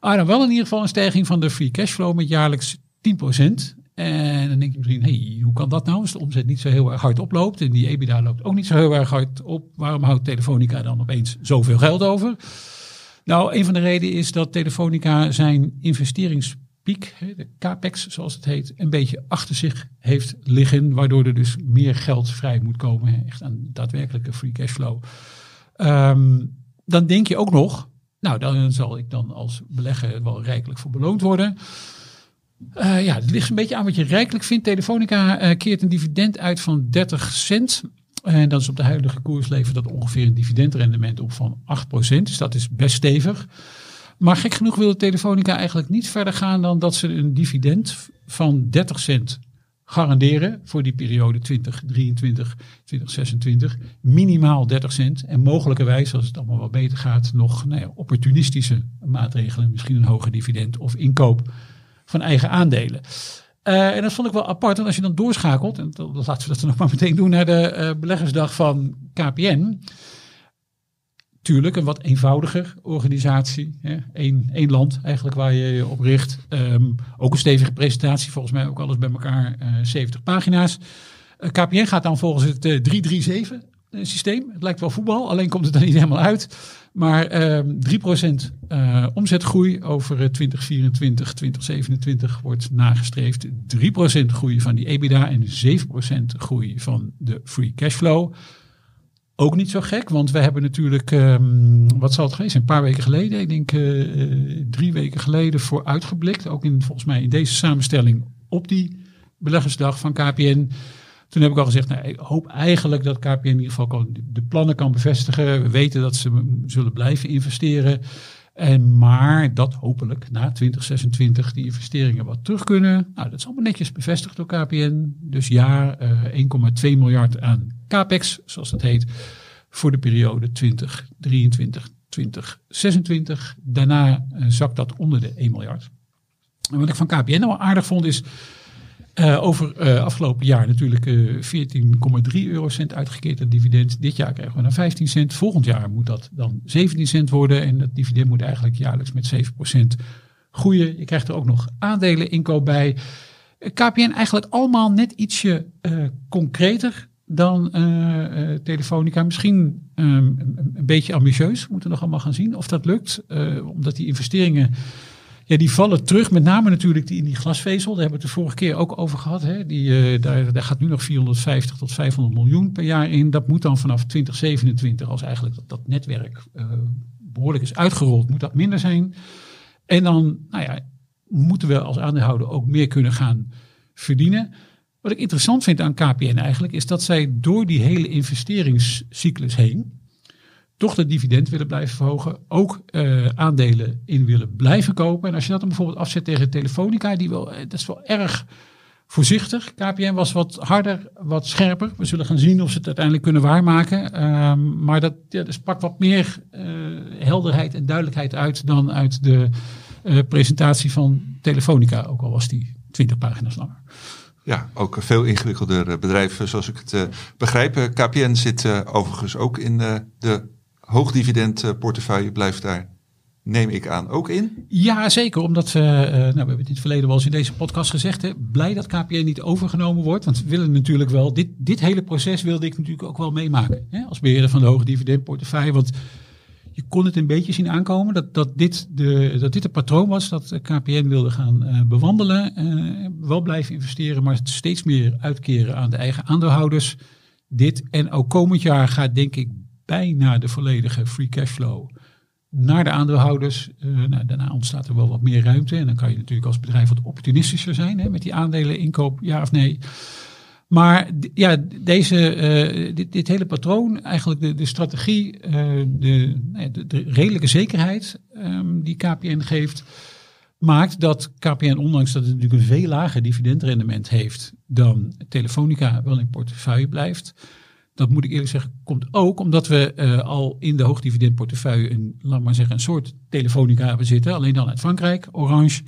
Ah, dan wel in ieder geval een stijging van de free cashflow met jaarlijks 10%. En dan denk je misschien, hey, hoe kan dat nou? Als de omzet niet zo heel erg hard oploopt en die EBITDA loopt ook niet zo heel erg hard op, waarom houdt Telefonica dan opeens zoveel geld over? Nou, een van de redenen is dat Telefonica zijn investeringspiek, de capex zoals het heet, een beetje achter zich heeft liggen, waardoor er dus meer geld vrij moet komen, echt aan daadwerkelijke free cashflow. Um, dan denk je ook nog, nou, dan zal ik dan als belegger wel rijkelijk voor beloond worden. Uh, ja, het ligt een beetje aan wat je rijkelijk vindt. Telefonica uh, keert een dividend uit van 30 cent. En dat is op de huidige koers levert dat ongeveer een dividendrendement op van 8%. Dus dat is best stevig. Maar gek genoeg wil Telefonica eigenlijk niet verder gaan dan dat ze een dividend van 30 cent garanderen voor die periode 2023, 2026. Minimaal 30 cent. En mogelijkerwijs, als het allemaal wat beter gaat, nog nou opportunistische maatregelen. Misschien een hoger dividend of inkoop van eigen aandelen. Uh, en dat vond ik wel apart. Want als je dan doorschakelt, en dat, laten we dat dan nog maar meteen doen naar de uh, beleggersdag van KPN. Tuurlijk, een wat eenvoudiger organisatie. Hè? Eén, één land eigenlijk waar je je op richt. Um, ook een stevige presentatie, volgens mij ook alles bij elkaar uh, 70 pagina's. KPN gaat dan volgens het 337 systeem. Het lijkt wel voetbal, alleen komt het er niet helemaal uit. Maar uh, 3% uh, omzetgroei over 2024, 2027 wordt nagestreefd. 3% groei van die EBITDA en 7% groei van de free cashflow. Ook niet zo gek, want we hebben natuurlijk, um, wat zal het geweest zijn, een paar weken geleden, ik denk uh, drie weken geleden, voor uitgeblikt. Ook in, volgens mij in deze samenstelling op die beleggersdag van KPN. Toen heb ik al gezegd, nou, ik hoop eigenlijk dat KPN in ieder geval kan, de plannen kan bevestigen. We weten dat ze zullen blijven investeren. En maar dat hopelijk na 2026 die investeringen wat terug kunnen. Nou, dat is allemaal netjes bevestigd door KPN. Dus ja, uh, 1,2 miljard aan capex, zoals dat heet, voor de periode 2023, 2026. Daarna uh, zakt dat onder de 1 miljard. En wat ik van KPN nou aardig vond is uh, over uh, afgelopen jaar natuurlijk uh, 14,3 eurocent uitgekeerd dat dividend. Dit jaar krijgen we naar 15 cent. Volgend jaar moet dat dan 17 cent worden. En dat dividend moet eigenlijk jaarlijks met 7% groeien. Je krijgt er ook nog aandelen inkoop bij. KPN eigenlijk allemaal net ietsje concreter dan Telefonica. Misschien um, een beetje ambitieus. We moeten nog allemaal gaan zien of dat lukt. omdat die investeringen ja, die vallen terug, met name natuurlijk die in die glasvezel. Daar hebben we het de vorige keer ook over gehad. Hè. Die, uh, daar, daar gaat nu nog 450 tot 500 miljoen per jaar in. Dat moet dan vanaf 2027, als eigenlijk dat, dat netwerk uh, behoorlijk is uitgerold, moet dat minder zijn. En dan, nou ja, moeten we als aandeelhouder ook meer kunnen gaan verdienen. Wat ik interessant vind aan KPN eigenlijk, is dat zij door die hele investeringscyclus heen, toch de dividend willen blijven verhogen. Ook uh, aandelen in willen blijven kopen. En als je dat dan bijvoorbeeld afzet tegen Telefonica, die wel, dat is wel erg voorzichtig. KPN was wat harder, wat scherper. We zullen gaan zien of ze het uiteindelijk kunnen waarmaken. Um, maar dat, ja, dat sprak wat meer uh, helderheid en duidelijkheid uit dan uit de presentatie van Telefonica. Ook al was die 20 pagina's langer. Ja, ook veel ingewikkelder bedrijf zoals ik het begrijp. KPN zit overigens ook in de hoogdividendportefeuille blijft daar, neem ik aan, ook in? Ja, zeker. Omdat uh, nou, we hebben dit verleden wel eens in deze podcast gezegd. Hè, blij dat KPN niet overgenomen wordt. Want we willen natuurlijk wel, dit, dit hele proces wilde ik natuurlijk ook wel meemaken. Hè, als beheerder van de hoogdividendportefeuille. Want je kon het een beetje zien aankomen dat, dat, dit, de, dat dit het patroon was dat KPN wilde gaan bewandelen. Wel blijven investeren, maar steeds meer uitkeren aan de eigen aandeelhouders. Dit en ook komend jaar gaat denk ik bijna de volledige free cashflow naar de aandeelhouders. Uh, nou, daarna ontstaat er wel wat meer ruimte. En dan kan je natuurlijk als bedrijf wat opportunistischer zijn hè, met die aandelen inkoop, ja of nee. Maar ja, deze, uh, dit, dit, hele patroon, eigenlijk de, de strategie, uh, de, de, de, redelijke zekerheid um, die KPN geeft, maakt dat KPN, ondanks dat het natuurlijk een veel lager dividendrendement heeft dan Telefonica, wel in portefeuille blijft dat moet ik eerlijk zeggen, komt ook omdat we uh, al in de hoogdividendportefeuille een, laat maar zeggen, een soort telefonica hebben zitten. Alleen dan uit Frankrijk, Orange.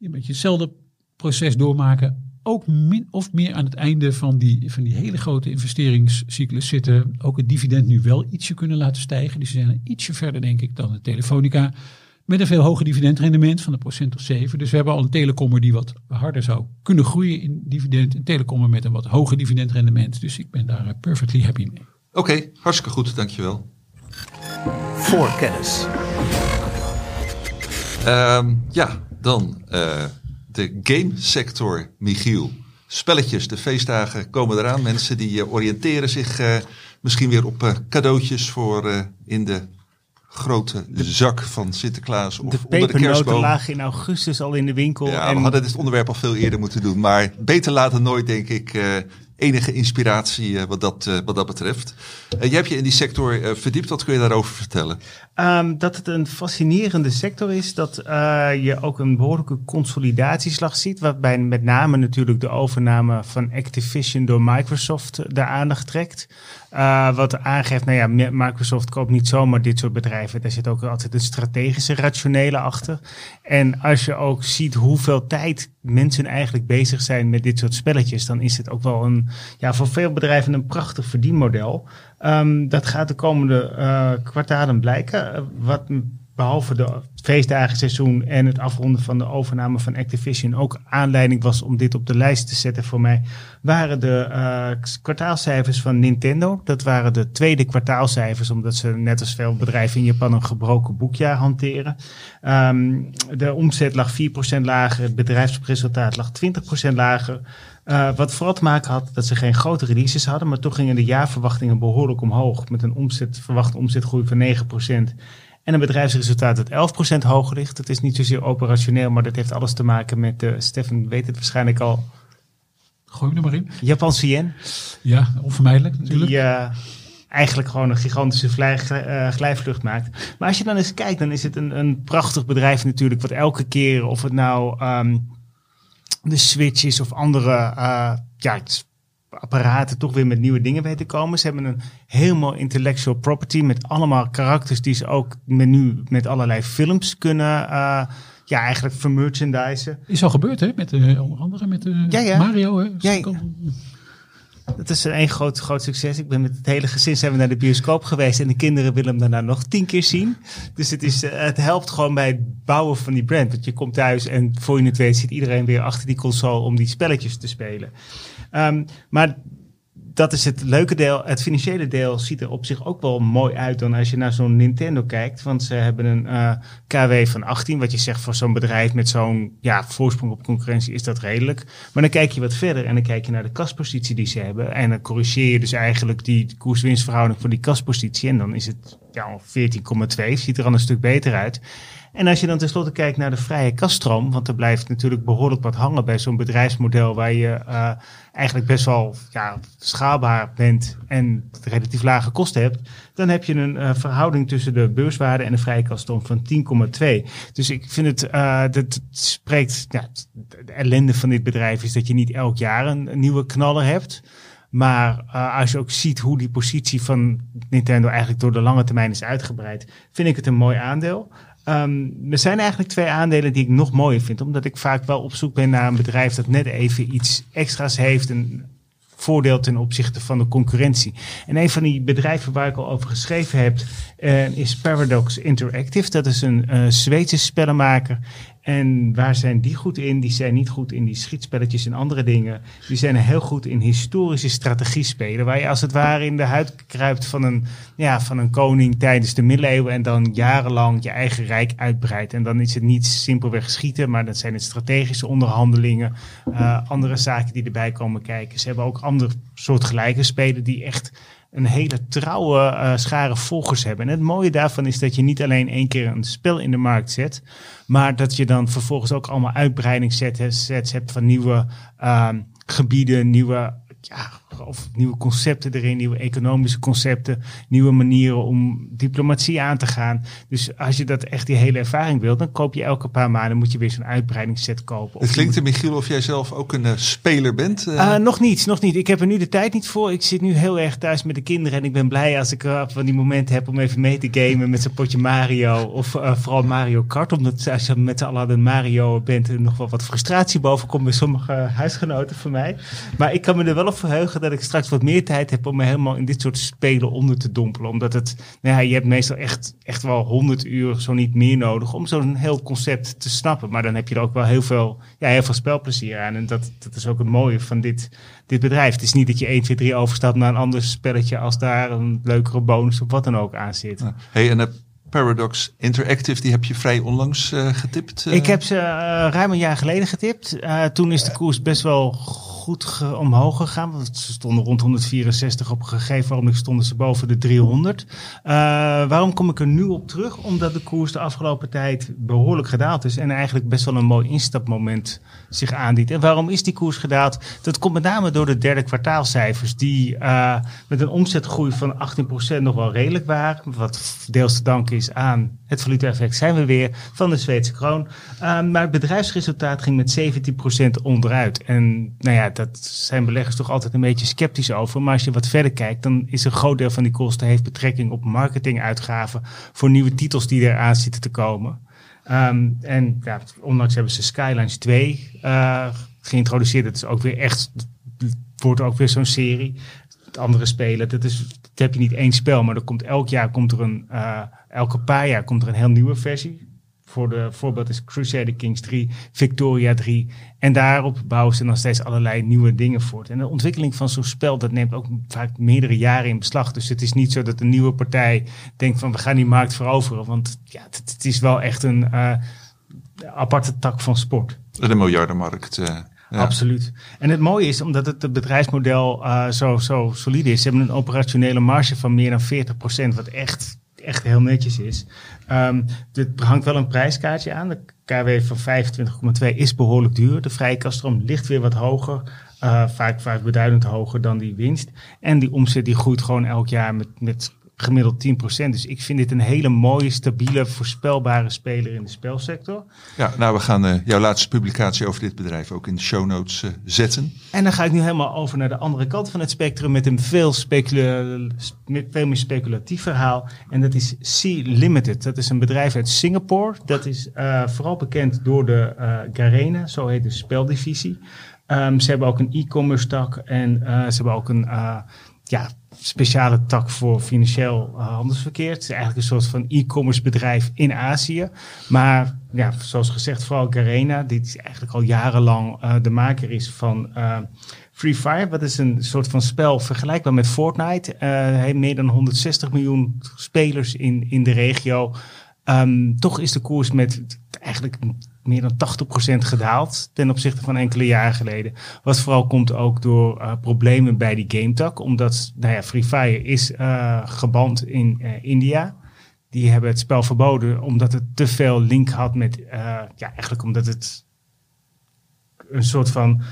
Een beetje hetzelfde proces doormaken. Ook min of meer aan het einde van die, van die hele grote investeringscyclus zitten. Ook het dividend nu wel ietsje kunnen laten stijgen. Dus ze zijn ietsje verder, denk ik, dan de telefonica. Met een veel hoger dividendrendement van een procent of 7. Dus we hebben al een telecommer die wat harder zou kunnen groeien in dividend. Een telecommer met een wat hoger dividendrendement. Dus ik ben daar perfectly happy mee. Oké, okay, hartstikke goed, dankjewel. Voor kennis. Um, ja, dan uh, de gamesector, Michiel. Spelletjes, de feestdagen komen eraan. Mensen die uh, oriënteren zich uh, misschien weer op cadeautjes voor in de grote zak van Sinterklaas of de onder de kerstboom. lagen in augustus al in de winkel. Ja, en... we hadden dit onderwerp al veel eerder moeten doen. Maar beter later nooit, denk ik. Uh, enige inspiratie wat, dat, wat dat betreft. jij hebt je in die sector verdiept. Wat kun je daarover vertellen? Um, dat het een fascinerende sector is. Dat je ook een behoorlijke consolidatieslag ziet. Waarbij met name natuurlijk de overname van Activision door Microsoft de aandacht trekt. Uh, wat aangeeft, nou ja, Microsoft koopt niet zomaar dit soort bedrijven. Daar zit ook altijd een strategische rationele achter. En als je ook ziet hoeveel tijd mensen eigenlijk bezig zijn met dit soort spelletjes, dan is het ook wel een, ja, voor veel bedrijven een prachtig verdienmodel. Um, dat gaat de komende uh, kwartalen blijken. Wat behalve de feestdagenseizoen en het afronden van de overname van Activision ook aanleiding was om dit op de lijst te zetten voor mij, waren de uh, kwartaalcijfers van Nintendo. Dat waren de tweede kwartaalcijfers, omdat ze net als veel bedrijven in Japan een gebroken boekjaar hanteren. Um, de omzet lag 4% lager, het bedrijfsresultaat lag 20% lager. Uh, wat vooral te maken had dat ze geen grote releases hadden, maar toch gingen de jaarverwachtingen behoorlijk omhoog met een omzet, verwachte omzetgroei van 9%. En een bedrijfsresultaat dat 11% hoger ligt. Dat is niet zozeer operationeel, maar dat heeft alles te maken met, de. Stefan weet het waarschijnlijk al. Gooi hem er maar in. Japanse yen. Ja, onvermijdelijk natuurlijk. Die uh, eigenlijk gewoon een gigantische vlij, uh, glijvlucht maakt. Maar als je dan eens kijkt, dan is het een, een prachtig bedrijf natuurlijk. Wat elke keer, of het nou um, de Switch is of andere uh, ja, apparaten toch weer met nieuwe dingen weten komen. Ze hebben een helemaal intellectual property met allemaal karakters die ze ook met nu met allerlei films kunnen uh, ja, eigenlijk vermerchandisen. Is al gebeurd hè, met uh, onder andere met ja, ja. Mario. Hè? Ja, ja. Dat is een groot, groot succes. Ik ben met het hele gezin zijn we naar de bioscoop geweest en de kinderen willen hem daarna nog tien keer zien. Dus het, is, het helpt gewoon bij het bouwen van die brand. Want je komt thuis en voor je het weet zit iedereen weer achter die console om die spelletjes te spelen. Um, maar dat is het leuke deel. Het financiële deel ziet er op zich ook wel mooi uit dan als je naar zo'n Nintendo kijkt. Want ze hebben een uh, KW van 18. Wat je zegt voor zo'n bedrijf met zo'n ja, voorsprong op concurrentie is dat redelijk. Maar dan kijk je wat verder en dan kijk je naar de kaspositie die ze hebben. En dan corrigeer je dus eigenlijk die koers-winstverhouding voor die kaspositie. En dan is het ja, 14,2. Ziet er al een stuk beter uit. En als je dan tenslotte kijkt naar de vrije kaststroom, want er blijft natuurlijk behoorlijk wat hangen bij zo'n bedrijfsmodel waar je uh, eigenlijk best wel ja, schaalbaar bent en relatief lage kosten hebt, dan heb je een uh, verhouding tussen de beurswaarde en de vrije kaststroom van 10,2. Dus ik vind het, uh, dat spreekt, ja, de ellende van dit bedrijf is dat je niet elk jaar een, nieuwe knaller hebt. Maar als je ook ziet hoe die positie van Nintendo eigenlijk door de lange termijn is uitgebreid, vind ik het een mooi aandeel. Um, er zijn eigenlijk twee aandelen die ik nog mooier vind. Omdat ik vaak wel op zoek ben naar een bedrijf dat net even iets extra's heeft. Een voordeel ten opzichte van de concurrentie. En een van die bedrijven waar ik al over geschreven heb, uh, is Paradox Interactive. Dat is een uh, Zweedse spellenmaker. En waar zijn die goed in? Die zijn niet goed in die schietspelletjes en andere dingen. Die zijn heel goed in historische strategie spelen. Waar je als het ware in de huid kruipt van een, ja, van een koning tijdens de middeleeuwen. En dan jarenlang je eigen rijk uitbreidt. En dan is het niet simpelweg schieten, maar dan zijn het strategische onderhandelingen. Uh, andere zaken die erbij komen kijken. Ze hebben ook andere soortgelijke spelen die echt een hele trouwe uh, schare volgers hebben. En het mooie daarvan is dat je niet alleen één keer een spel in de markt zet, maar dat je dan vervolgens ook allemaal uitbreidingssets hebt van nieuwe uh, gebieden, nieuwe ja, of nieuwe concepten erin, nieuwe economische concepten, nieuwe manieren om diplomatie aan te gaan. Dus als je dat echt die hele ervaring wilt, dan koop je elke paar maanden moet je weer zo'n uitbreidingsset kopen. Het klinkt er, Michiel, of jij zelf ook een uh, speler bent. Uh. nog niet, nog niet. Ik heb er nu de tijd niet voor. Ik zit nu heel erg thuis met de kinderen en ik ben blij als ik uh, van die momenten heb om even mee te gamen met zo'n potje Mario of vooral Mario Kart. Omdat als je met z'n allen een Mario bent, er nog wel wat frustratie boven komt bij sommige huisgenoten van mij. Maar ik kan me er wel op verheugen dat ik straks wat meer tijd heb om me helemaal in dit soort spelen onder te dompelen. Omdat het, nou ja, je hebt meestal echt, echt wel honderd uur, zo niet meer nodig om zo'n heel concept te snappen. Maar dan heb je er ook wel heel veel, ja, heel veel spelplezier aan. En dat, dat is ook het mooie van dit, dit bedrijf. Het is niet dat je 1, 2, 3 overstapt naar een ander spelletje als daar een leukere bonus of wat dan ook aan zit. Hey, en de Paradox Interactive, die heb je vrij onlangs uh, getipt? Uh... Ik heb ze uh, ruim een jaar geleden getipt. toen is de koers best wel goed ge- omhoog gegaan. Want ze stonden rond 164 op een gegeven moment stonden ze boven de 300. Eh, waarom kom ik er nu op terug? Omdat de koers de afgelopen tijd behoorlijk gedaald is. En eigenlijk best wel een mooi instapmoment zich aandient. En waarom is die koers gedaald? Dat komt met name door de derde kwartaalcijfers. Die eh, met een omzetgroei van 18% nog wel redelijk waren. Wat deels te danken is aan het valuta-effect zijn we weer van de Zweedse kroon. Uh, maar het bedrijfsresultaat ging met 17% onderuit. En nou ja, dat zijn beleggers toch altijd een beetje sceptisch over. Maar als je wat verder kijkt, dan is een groot deel van die kosten heeft betrekking op marketinguitgaven voor nieuwe titels die eraan zitten te komen. Um, en ja, ondanks hebben ze Skylines 2 uh, geïntroduceerd. Dat is ook weer echt, wordt ook weer zo'n serie. Het andere spelen, dat, is, heb je niet één spel, maar er komt elk jaar komt er een, uh, elke paar jaar komt er een heel nieuwe versie. Voor de voorbeeld is Crusader Kings 3, Victoria 3. En daarop bouwen ze nog steeds allerlei nieuwe dingen voort. En de ontwikkeling van zo'n spel, dat neemt ook vaak meerdere jaren in beslag. Dus het is niet zo dat een nieuwe partij denkt van we gaan die markt veroveren. Want ja, het, het is wel echt een uh, aparte tak van sport. De miljardenmarkt. Uh, ja. Absoluut. En het mooie is, omdat het, het bedrijfsmodel uh, zo, zo solide is, ze hebben een operationele marge van meer dan 40%, wat echt, echt heel netjes is. Um, er hangt wel een prijskaartje aan. De KW van 25,2 is behoorlijk duur. De vrije kaststroom ligt weer wat hoger. Uh, vaak, vaak beduidend hoger dan die winst. En die omzet die groeit gewoon elk jaar met, met gemiddeld 10%. Dus ik vind dit een hele mooie, stabiele, voorspelbare speler in de spelsector. Ja, nou we gaan uh, jouw laatste publicatie over dit bedrijf ook in de show notes uh, zetten. En dan ga ik nu helemaal over naar de andere kant van het spectrum met een veel, specula met veel meer speculatief verhaal. En dat is Sea Limited. Dat is een bedrijf uit Singapore. Dat is uh, vooral bekend door de Garena, zo heet de speldivisie. Um, ze hebben ook een e-commerce tak en ze hebben ook een ja, speciale tak voor financieel uh, handelsverkeer. Het is eigenlijk een soort van e-commerce bedrijf in Azië. Maar ja, zoals gezegd, vooral Garena, die is eigenlijk al jarenlang uh, de maker is van uh, Free Fire. Dat is een soort van spel vergelijkbaar met Fortnite. Hij heeft meer dan 160 miljoen spelers in, in de regio. Um, toch is de koers met eigenlijk meer dan 80% gedaald ten opzichte van enkele jaren geleden. Wat vooral komt ook door uh, problemen bij die GameTak. Omdat nou ja, Free Fire is uh, geband in uh, India. Die hebben het spel verboden omdat het te veel link had met... ja, eigenlijk omdat het een soort van...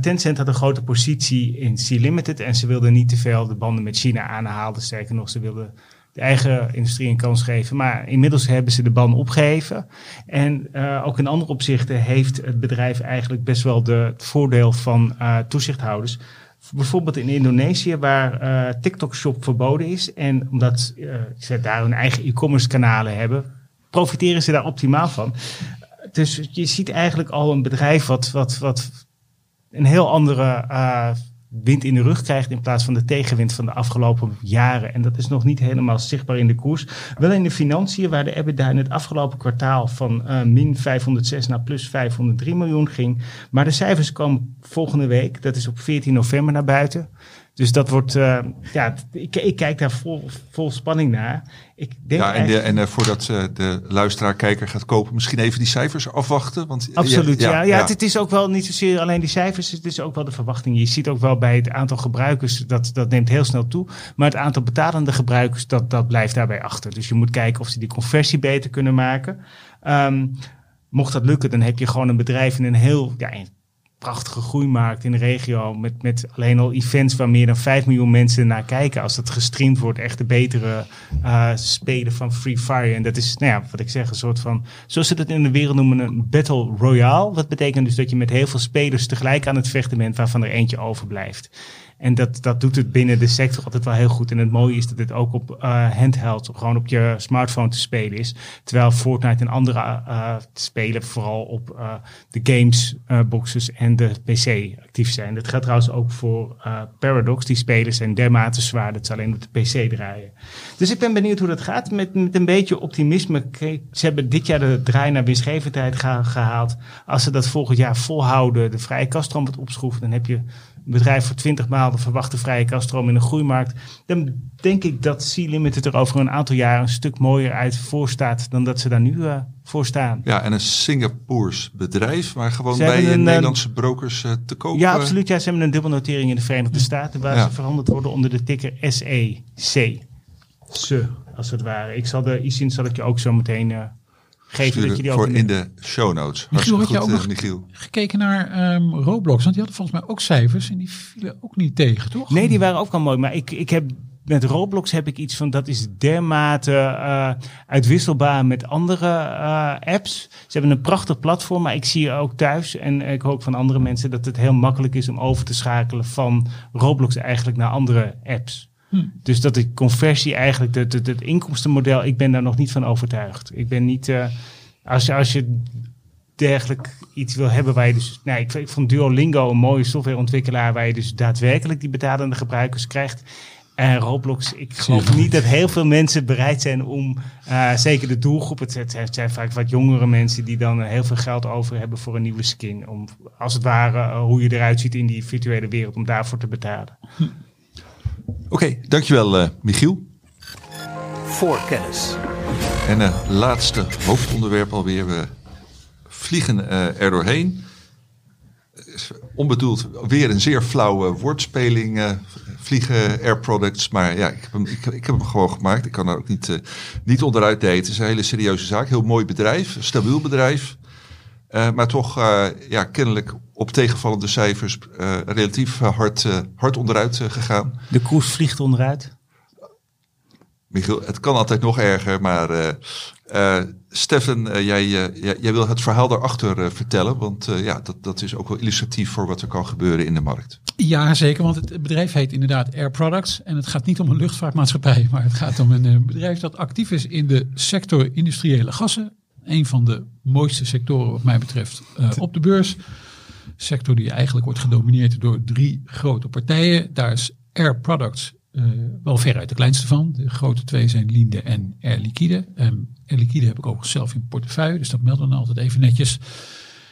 Tencent had een grote positie in C-Limited... en ze wilden niet te veel de banden met China aanhalen. Sterker nog, ze wilden de eigen industrie een kans geven. Maar inmiddels hebben ze de ban opgeheven. En uh, ook in andere opzichten heeft het bedrijf eigenlijk best wel de, het voordeel van uh, toezichthouders. Bijvoorbeeld in Indonesië, waar uh, TikTok Shop verboden is. En omdat ze daar hun eigen e-commerce kanalen hebben, profiteren ze daar optimaal van. Dus je ziet eigenlijk al een bedrijf wat, wat, wat een heel andere wind in de rug krijgt in plaats van de tegenwind van de afgelopen jaren. En dat is nog niet helemaal zichtbaar in de koers. Wel in de financiën, waar de EBITDA in het afgelopen kwartaal van uh, min 506 naar plus 503 miljoen ging. Maar de cijfers komen volgende week, dat is op 14 november naar buiten. Dus dat wordt, uh, ja, ik, ik, kijk daar vol, vol spanning naar. Ik denk ja, en, de, en uh, voordat uh, de luisteraar-kijker gaat kopen, misschien even die cijfers afwachten. Want, Absoluut, ja. Ja, ja, ja. Het, het, is ook wel niet zozeer alleen die cijfers, het is ook wel de verwachting. Je ziet ook wel bij het aantal gebruikers, dat, dat neemt heel snel toe. Maar het aantal betalende gebruikers, dat, dat blijft daarbij achter. Dus je moet kijken of ze die conversie beter kunnen maken. Um, mocht dat lukken, dan heb je gewoon een bedrijf in een heel... Ja, prachtige groeimarkt in de regio. Met, met alleen al events waar meer dan 5 miljoen mensen naar kijken. Als dat gestreamd wordt, echt de betere uh, spelen van Free Fire. En dat is, nou ja, wat ik zeg, een soort van, zoals ze het in de wereld noemen, een Battle Royale. Dat betekent dus dat je met heel veel spelers tegelijk aan het vechten bent, waarvan er eentje overblijft. En dat, dat doet het binnen de sector altijd wel heel goed. En het mooie is dat het ook op uh, handheld, op, gewoon op je smartphone te spelen is. Terwijl Fortnite en andere uh, spelen vooral op uh, de games boxes en de PC actief zijn. Dat geldt trouwens ook voor Paradox. Die spelen zijn dermate zwaar dat ze alleen op de PC draaien. Dus ik ben benieuwd hoe dat gaat. Met, met een beetje optimisme. Ze hebben dit jaar de draai naar winstgevendheid gehaald. Als ze dat volgend jaar volhouden, de vrije kaststroom wat opschroeven, dan heb je een bedrijf voor 20 maal de verwachte vrije kaststroom in een groeimarkt, dan denk ik dat Sea Limited er over een aantal jaar een stuk mooier uit voor staat dan dat ze daar nu uh, voor staan. Ja, en een Singapoors bedrijf, maar gewoon Ze bij hebben een, een, Nederlandse brokers uh, te kopen. Ja, absoluut. Ja, ze hebben een dubbelnotering in de Verenigde Staten waar Ja. ze verhandeld worden onder de ticker SEC. Ze, als het ware. Ik zal de ISIN zal ik je ook zo meteen uh, geven dat je die ook voor in de show notes. Michiel, had Hartstikke jij ook nog uh, Michiel. gekeken naar ehm, Roblox? Want die hadden volgens mij ook cijfers en die vielen ook niet tegen, toch? Nee, die waren ook al mooi. Maar ik, ik heb met Roblox heb ik iets van dat is dermate uh, uitwisselbaar met andere uh, apps. Ze hebben een prachtig platform, maar ik zie ook thuis en ik hoop van andere mensen dat het heel makkelijk is om over te schakelen van Roblox eigenlijk naar andere apps. Hm. Dus dat de conversie eigenlijk, het, het, het, inkomstenmodel, ik ben daar nog niet van overtuigd. Ik ben niet, uh, als, je, als je dergelijk iets wil hebben waar je dus, nou, ik, ik vond Duolingo een mooie softwareontwikkelaar waar je dus daadwerkelijk die betalende gebruikers krijgt. En Roblox, ik geloof niet dat heel veel mensen bereid zijn om, uh, zeker de doelgroep, het, het, zijn vaak wat jongere mensen die dan heel veel geld over hebben voor een nieuwe skin. Om als het ware uh, hoe je eruit ziet in die virtuele wereld, om daarvoor te betalen. Hm. Oké, okay, dankjewel uh, Michiel. Voor kennis. En uh, laatste hoofdonderwerp alweer. We vliegen uh, er doorheen. Onbedoeld weer een zeer flauwe woordspeling. Uh, vliegen Air Products. Maar ja, ik heb, hem, ik, ik heb hem gewoon gemaakt. Ik kan er ook niet, niet onderuit delen. Het is een hele serieuze zaak. Heel mooi bedrijf. Stabiel bedrijf. Uh, maar toch uh, ja, kennelijk op tegenvallende cijfers uh, relatief hard, hard onderuit gegaan. De koers vliegt onderuit. Michiel, het kan altijd nog erger, maar Stefan, jij, jij, jij, wil het verhaal daarachter vertellen, want ja, dat, dat is ook wel illustratief voor wat er kan gebeuren in de markt. Ja, zeker, want het bedrijf heet inderdaad Air Products en het gaat niet om een luchtvaartmaatschappij, maar het gaat om een bedrijf dat actief is in de sector industriële gassen een van de mooiste sectoren wat mij betreft uh, op de beurs. Sector die eigenlijk wordt gedomineerd door drie grote partijen. Daar is Air Products uh, wel veruit de kleinste van. De grote twee zijn Linde en Air Liquide. Um, Air Liquide heb ik ook zelf in portefeuille, dus dat melden we altijd even netjes.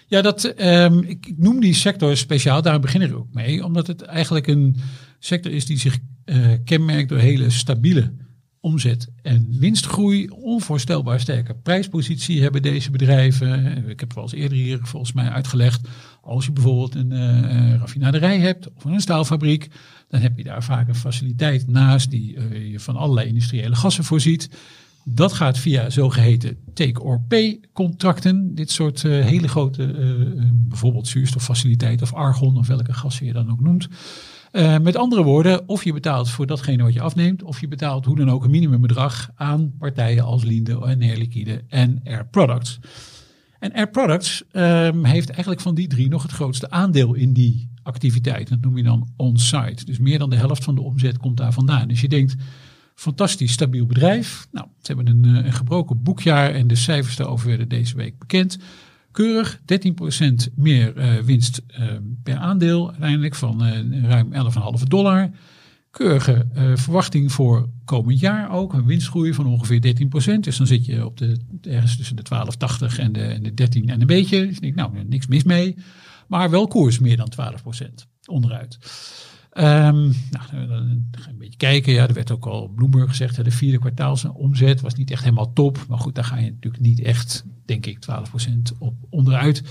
Ja, dat, um, ik noem die sector speciaal, daar begin ik ook mee. Omdat het eigenlijk een sector is die zich uh, kenmerkt door hele stabiele omzet en winstgroei, onvoorstelbaar sterke prijspositie hebben deze bedrijven. Ik heb wel eens eerder hier volgens mij uitgelegd. Als je bijvoorbeeld een uh, raffinaderij hebt of een staalfabriek, dan heb je daar vaak een faciliteit naast die uh, je van allerlei industriële gassen voorziet. Dat gaat via zogeheten take-or-pay contracten. Dit soort uh, hele grote, bijvoorbeeld zuurstoffaciliteit of argon of welke gassen je dan ook noemt. Uh, met andere woorden, of je betaalt voor datgene wat je afneemt, of je betaalt hoe dan ook een minimumbedrag aan partijen als Linde en Air en Air Products. En Air Products um, heeft eigenlijk van die drie nog het grootste aandeel in die activiteit. Dat noem je dan on-site. Dus meer dan de helft van de omzet komt daar vandaan. Dus je denkt, fantastisch stabiel bedrijf. Nou, ze hebben een, een gebroken boekjaar en de cijfers daarover werden deze week bekend. Keurig, 13% meer uh, winst uh, per aandeel uiteindelijk van uh, ruim 11,5 dollar. Keurige verwachting voor komend jaar ook. Een winstgroei van ongeveer 13%. Dus dan zit je op de, ergens tussen de 12,80 en de, en de 13 en een beetje. Dus ik denk, nou, niks mis mee. Maar wel koers meer dan 12% onderuit. Um, nou, dan een beetje kijken. Ja, er werd ook al Bloomberg gezegd, hè, de vierde kwartaalsomzet was niet echt helemaal top. Maar goed, daar ga je natuurlijk niet echt, denk ik, 12% op onderuit.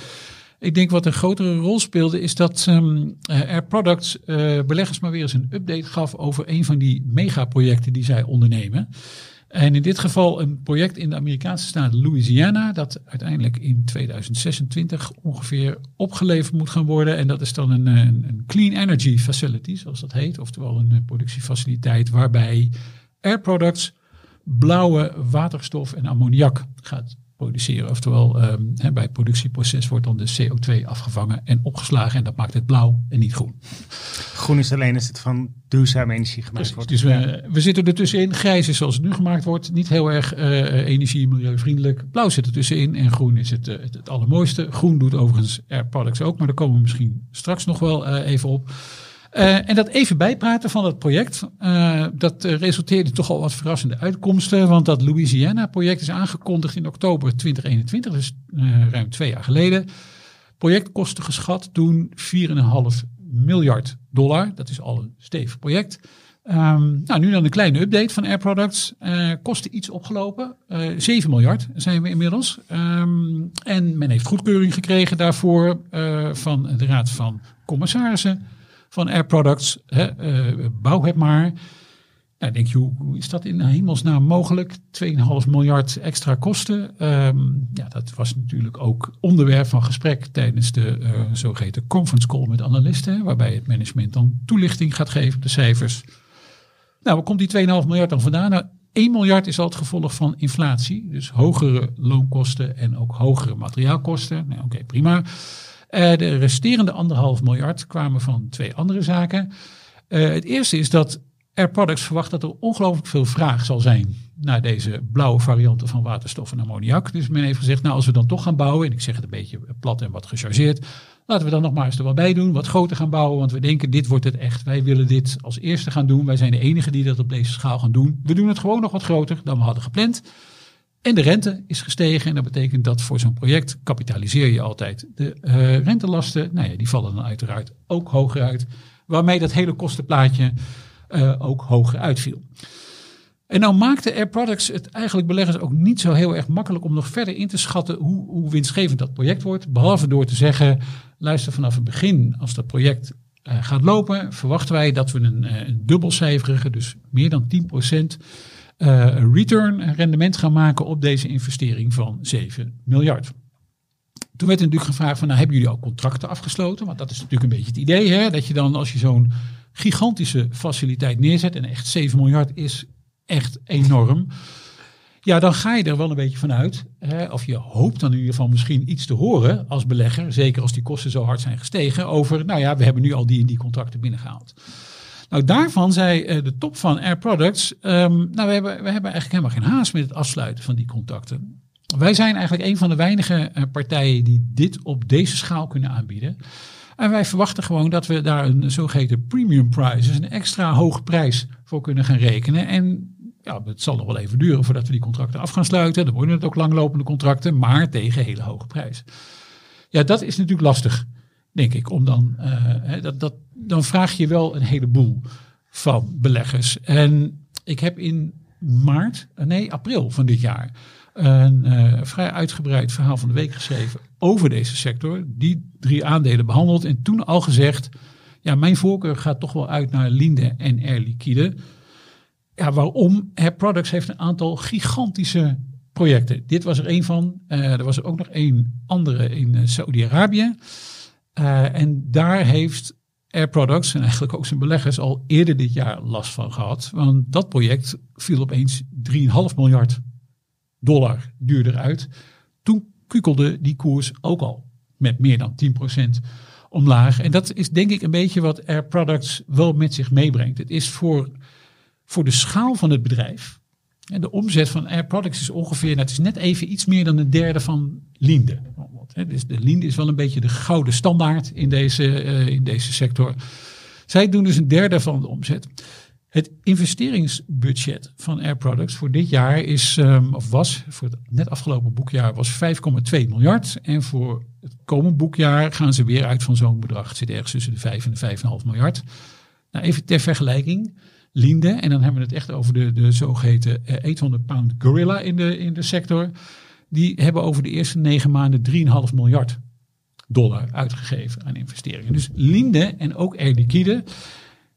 Ik denk wat een grotere rol speelde is dat um, Air Products uh, beleggers maar weer eens een update gaf over een van die megaprojecten die zij ondernemen. En in dit geval een project in de Amerikaanse staat Louisiana, dat uiteindelijk in 2026 ongeveer opgeleverd moet gaan worden. En dat is dan een, een, clean energy facility, zoals dat heet. Oftewel een productiefaciliteit waarbij Air Products blauwe waterstof en ammoniak gaat produceren. Oftewel, um, he, bij het productieproces wordt dan de CO2 afgevangen en opgeslagen. En dat maakt het blauw en niet groen. Groen is alleen als het van duurzame energie gemaakt wordt. Dus we, we zitten er tussenin. Grijs is zoals het nu gemaakt wordt. Niet heel erg uh, energie- en milieuvriendelijk. Blauw zit er tussenin. En groen is het, uh, het, het allermooiste. Groen doet overigens Air Products ook. Maar daar komen we misschien straks nog wel uh, even op. Uh, en dat even bijpraten van dat project, uh, dat uh, resulteerde toch al wat verrassende uitkomsten. Want dat Louisiana-project is aangekondigd in oktober 2021, dus ruim twee jaar geleden. Projectkosten geschat toen 4,5 miljard dollar. Dat is al een stevig project. Ehm, nou, nu dan een kleine update van Air Products. Uh, kosten iets opgelopen. Uh, 7 miljard zijn we inmiddels. Ehm, en men heeft goedkeuring gekregen daarvoor van de Raad van Commissarissen van Air Products. Hè, eh, bouw het maar. Nou, denk je, hoe, is dat in hemelsnaam mogelijk? 2,5 miljard extra kosten. Um, ja, dat was natuurlijk ook onderwerp van gesprek tijdens de uh, zogeheten conference call met analisten. Waarbij het management dan toelichting gaat geven op de cijfers. Nou, waar komt die 2,5 miljard dan vandaan? Nou, 1 miljard is al het gevolg van inflatie. Dus hogere loonkosten en ook hogere materiaalkosten. Nou, Oké, prima. Uh, de resterende anderhalf miljard kwamen van twee andere zaken. Uh, het eerste is dat Air Products verwacht dat er ongelooflijk veel vraag zal zijn naar deze blauwe varianten van waterstof en ammoniak. Dus men heeft gezegd, nou als we dan toch gaan bouwen, en ik zeg het een beetje plat en wat gechargeerd, laten we dan nog maar eens er wat bij doen, wat groter gaan bouwen, want we denken dit wordt het echt. Wij willen dit als eerste gaan doen. Wij zijn de enigen die dat op deze schaal gaan doen. We doen het gewoon nog wat groter dan we hadden gepland. En de rente is gestegen en dat betekent dat voor zo'n project kapitaliseer je altijd. De uh, rentelasten, nou ja, die vallen dan uiteraard ook hoger uit, waarmee dat hele kostenplaatje uh, ook hoger uitviel. En nou maakte Air Products het eigenlijk beleggers ook niet zo heel erg makkelijk om nog verder in te schatten hoe, hoe winstgevend dat project wordt. Behalve door te zeggen, luister vanaf het begin, als dat project uh, gaat lopen, verwachten wij dat we een, een dubbelcijferige, dus meer dan 10% return, een rendement gaan maken op deze investering van 7 miljard. Toen werd er natuurlijk gevraagd van, nou hebben jullie al contracten afgesloten? Want dat is natuurlijk een beetje het idee, hè? dat je dan als je zo'n gigantische faciliteit neerzet. En echt 7 miljard is echt enorm. Ja, dan ga je er wel een beetje vanuit. Hè, of je hoopt dan in ieder geval misschien iets te horen als belegger. Zeker als die kosten zo hard zijn gestegen. Over, nou ja, we hebben nu al die en die contracten binnengehaald. Nou, daarvan zei uh, de top van Air Products. Um, nou, we hebben, we hebben eigenlijk helemaal geen haast met het afsluiten van die contacten. Wij zijn eigenlijk een van de weinige uh, partijen die dit op deze schaal kunnen aanbieden. En wij verwachten gewoon dat we daar een zogeheten premium price, dus een extra hoge prijs voor kunnen gaan rekenen. En ja, het zal nog wel even duren voordat we die contracten af gaan sluiten. Dan worden het ook langlopende contracten, maar tegen hele hoge prijs. Ja, dat is natuurlijk lastig, denk ik, om dan, uh, dat, dat, dan vraag je wel een heleboel van beleggers. En ik heb in maart, nee, april van dit jaar, een uh, vrij uitgebreid verhaal van de week geschreven over deze sector. Die drie aandelen behandeld en toen al gezegd, ja, mijn voorkeur gaat toch wel uit naar Linde en Air Liquide. Ja, waarom? Air Products heeft een aantal gigantische projecten. Dit was er één van. Uh, er was er ook nog één andere in Saudi-Arabië. En daar heeft Air Products en eigenlijk ook zijn beleggers al eerder dit jaar last van gehad. Want dat project viel opeens 3,5 miljard dollar duurder uit. Toen kukelde die koers ook al met meer dan 10% omlaag. En dat is denk ik een beetje wat Air Products wel met zich meebrengt. Het is voor, voor de schaal van het bedrijf. De omzet van Air Products is ongeveer, het is net even iets meer dan een derde van Linde. Dus de Linde is wel een beetje de gouden standaard in deze, uh, in deze sector. Zij doen dus een derde van de omzet. Het investeringsbudget van Air Products voor dit jaar is, um, of was, voor het net afgelopen boekjaar was 5,2 miljard. En voor het komend boekjaar gaan ze weer uit van zo'n bedrag. Het zit ergens tussen de 5 en de 5,5 miljard. Nou, even ter vergelijking. Linde, en dan hebben we het echt over de, de zogeheten 800 pound gorilla in de, in de sector. Die hebben over de eerste negen maanden 3,5 miljard dollar uitgegeven aan investeringen. Dus Linde en ook Air Liquide,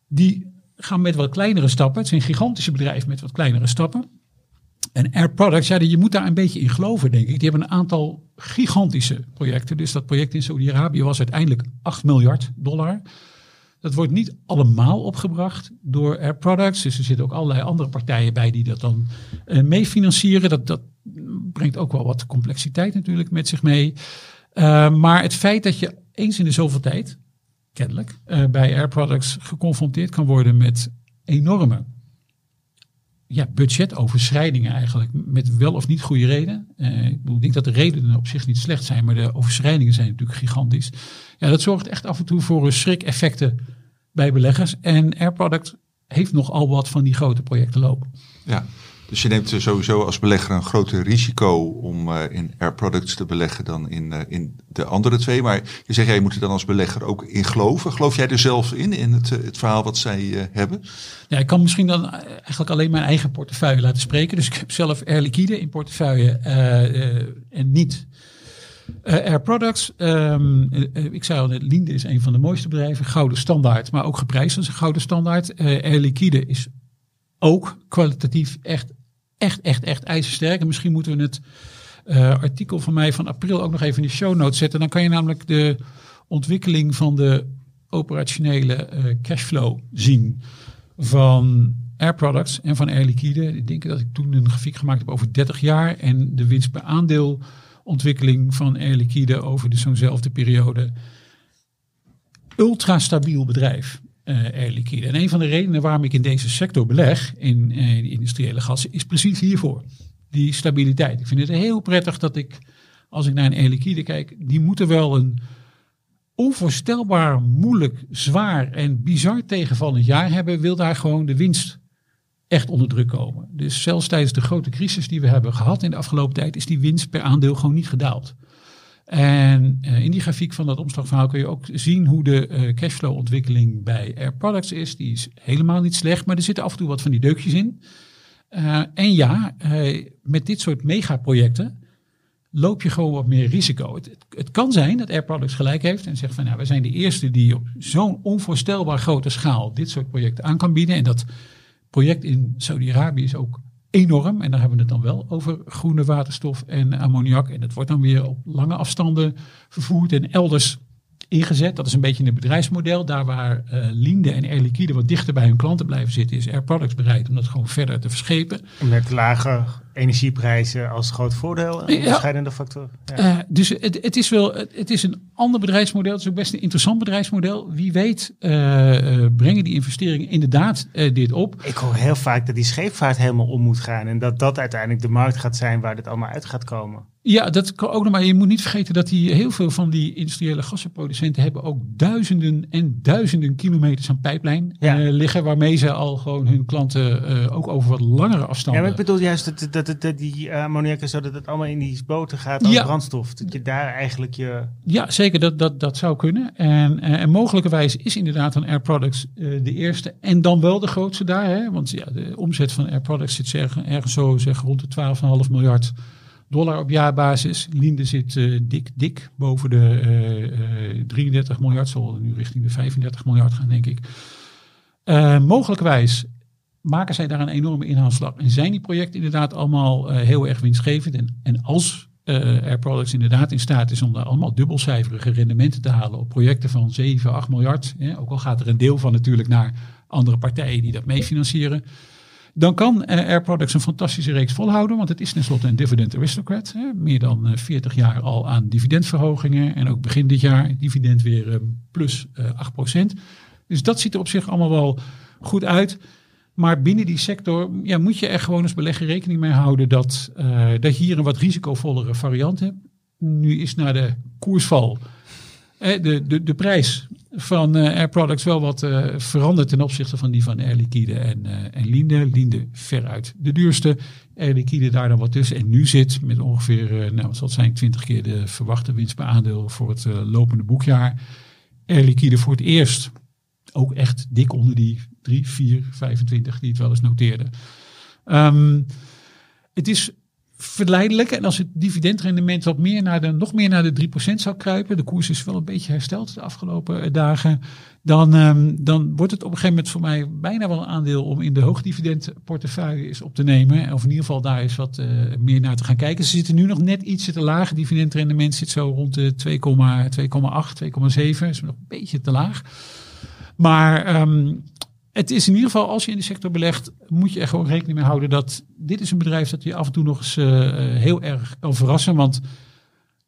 die gaan met wat kleinere stappen. Het zijn gigantische bedrijven met wat kleinere stappen. En Air Products, ja, je moet daar een beetje in geloven, denk ik. Die hebben een aantal gigantische projecten. Dus dat project in Saudi-Arabië was uiteindelijk 8 miljard dollar. Dat wordt niet allemaal opgebracht door Air Products. Dus er zitten ook allerlei andere partijen bij die dat dan uh, mee financieren. Dat, dat brengt ook wel wat complexiteit natuurlijk met zich mee. Uh, maar het feit dat je eens in de zoveel tijd kennelijk, uh, bij Air Products geconfronteerd kan worden met enorme ja, budgetoverschrijdingen eigenlijk, met wel of niet goede reden. Uh, ik denk dat de redenen op zich niet slecht zijn, maar de overschrijdingen zijn natuurlijk gigantisch. Ja, dat zorgt echt af en toe voor schrik-effecten bij beleggers. En Air Product heeft nogal wat van die grote projecten lopen. Ja, Dus je neemt sowieso als belegger een groter risico om uh, in Air Products te beleggen dan in, uh, in de andere twee. Maar je zegt, jij moet er dan als belegger ook in geloven. Geloof jij er zelf in, in het, het verhaal wat zij hebben? Ja, ik kan misschien dan eigenlijk alleen mijn eigen portefeuille laten spreken. Dus ik heb zelf Air Liquide in portefeuille en niet Air Products. Um, ik zei al net, Linde is een van de mooiste bedrijven. Gouden standaard, maar ook geprijsd als een gouden standaard. Air Liquide is ook kwalitatief echt echt, echt, echt ijzersterk. En misschien moeten we het uh, artikel van mij van april ook nog even in de show notes zetten. Dan kan je namelijk de ontwikkeling van de operationele uh, cashflow zien van Air Products en van Air Liquide. Ik denk dat ik toen een grafiek gemaakt heb over 30 jaar en de winst per aandeel ontwikkeling van Air Liquide over de zo'nzelfde periode. Ultra stabiel bedrijf uh, Liquide. En een van de redenen waarom ik in deze sector beleg, in uh, industriële gassen, is precies hiervoor. Die stabiliteit. Ik vind het heel prettig dat ik, als ik naar een Air Liquide kijk, die moeten wel een onvoorstelbaar moeilijk, zwaar en bizar tegenvallend jaar hebben, wil daar gewoon de winst echt onder druk komen. Dus zelfs tijdens de grote crisis die we hebben gehad in de afgelopen tijd, is die winst per aandeel gewoon niet gedaald. En uh, in die grafiek van dat omslagverhaal kun je ook zien hoe de uh, cashflow ontwikkeling bij Air Products is. Die is helemaal niet slecht, maar er zitten af en toe wat van die deukjes in. Uh, en ja, met dit soort megaprojecten loop je gewoon wat meer risico. Het, kan zijn dat Air Products gelijk heeft en zegt van nou, wij zijn de eerste die op zo'n onvoorstelbaar grote schaal dit soort projecten aan kan bieden. En dat project in Saudi-Arabië is ook enorm. En daar hebben we het dan wel over groene waterstof en ammoniak. En dat wordt dan weer op lange afstanden vervoerd en elders ingezet. Dat is een beetje een bedrijfsmodel. Daar waar uh, Linde en Air Liquide wat dichter bij hun klanten blijven zitten, is Air Products bereid om dat gewoon verder te verschepen. Met lage energieprijzen als groot voordeel, een onderscheidende ja. factor. Ja. Uh, dus het, het, is wel, het is een ander bedrijfsmodel. Het is ook best een interessant bedrijfsmodel. Wie weet uh, brengen die investeringen inderdaad dit op. Ik hoor heel vaak dat die scheepvaart helemaal om moet gaan en dat dat uiteindelijk de markt gaat zijn waar dit allemaal uit gaat komen. Ja, dat kan ook nog maar. Je moet niet vergeten dat die, heel veel van die industriële gassenproducenten hebben ook duizenden en duizenden kilometers aan pijplijn ja. uh, liggen, waarmee ze al gewoon hun klanten uh, ook over wat langere afstanden. Ja, maar ik bedoel juist dat, dat, dat, dat die ammoniak en zo, dat het allemaal in die boten gaat als ja. brandstof. Dat je daar eigenlijk je. Ja, zeker. Dat, dat, dat zou kunnen. En, uh, en mogelijkerwijs is inderdaad een Air Products de eerste en dan wel de grootste daar. Hè? Want ja, de omzet van Air Products zit ergens, ergens zo zeg rond de 12,5 miljard dollar op jaarbasis. Linde zit uh, dik, dik boven de uh, uh, 33 miljard. Zal nu richting de 35 miljard gaan, denk ik. mogelijkwijs maken zij daar een enorme inhaalslag. En zijn die projecten inderdaad allemaal heel erg winstgevend. En, en als Air Products inderdaad in staat is om daar allemaal dubbelcijferige rendementen te halen op projecten van 7, 8 miljard. Ook al gaat er een deel van natuurlijk naar andere partijen die dat meefinancieren dan kan Air Products een fantastische reeks volhouden. Want het is tenslotte een dividend aristocrat. Hè, meer dan 40 jaar al aan dividendverhogingen. En ook begin dit jaar dividend weer plus 8%. Dus dat ziet er op zich allemaal wel goed uit. Maar binnen die sector ja, moet je er gewoon als belegger rekening mee houden dat, dat je hier een wat risicovollere variant hebt. Nu is na de koersval de, de, de prijs van uh, Air Products wel wat uh, veranderd ten opzichte van die van Air Liquide en, uh, en Linde. Linde veruit de duurste. Air Liquide daar dan wat tussen. En nu zit met ongeveer, nou wat zal het zijn, 20 keer de verwachte winst per aandeel voor het lopende boekjaar. Air Liquide voor het eerst ook echt dik onder die 3, 4, 25 die het wel eens noteerde. Um, het is verleidelijk. En als het dividendrendement wat meer naar de, nog meer naar de 3% zou kruipen, de koers is wel een beetje hersteld de afgelopen eh, dagen, dan, um, dan wordt het op een gegeven moment voor mij bijna wel een aandeel om in de hoogdividendportefeuille is op te nemen. Of in ieder geval daar eens wat uh, meer naar te gaan kijken. Ze zitten nu nog net iets te laag. Dividendrendement zit zo rond de 2,8, 2,7. Is nog een beetje te laag. Maar um, het is in ieder geval, als je in de sector belegt, moet je er gewoon rekening mee houden dat dit is een bedrijf dat je af en toe nog eens uh, heel erg kan verrassen. Want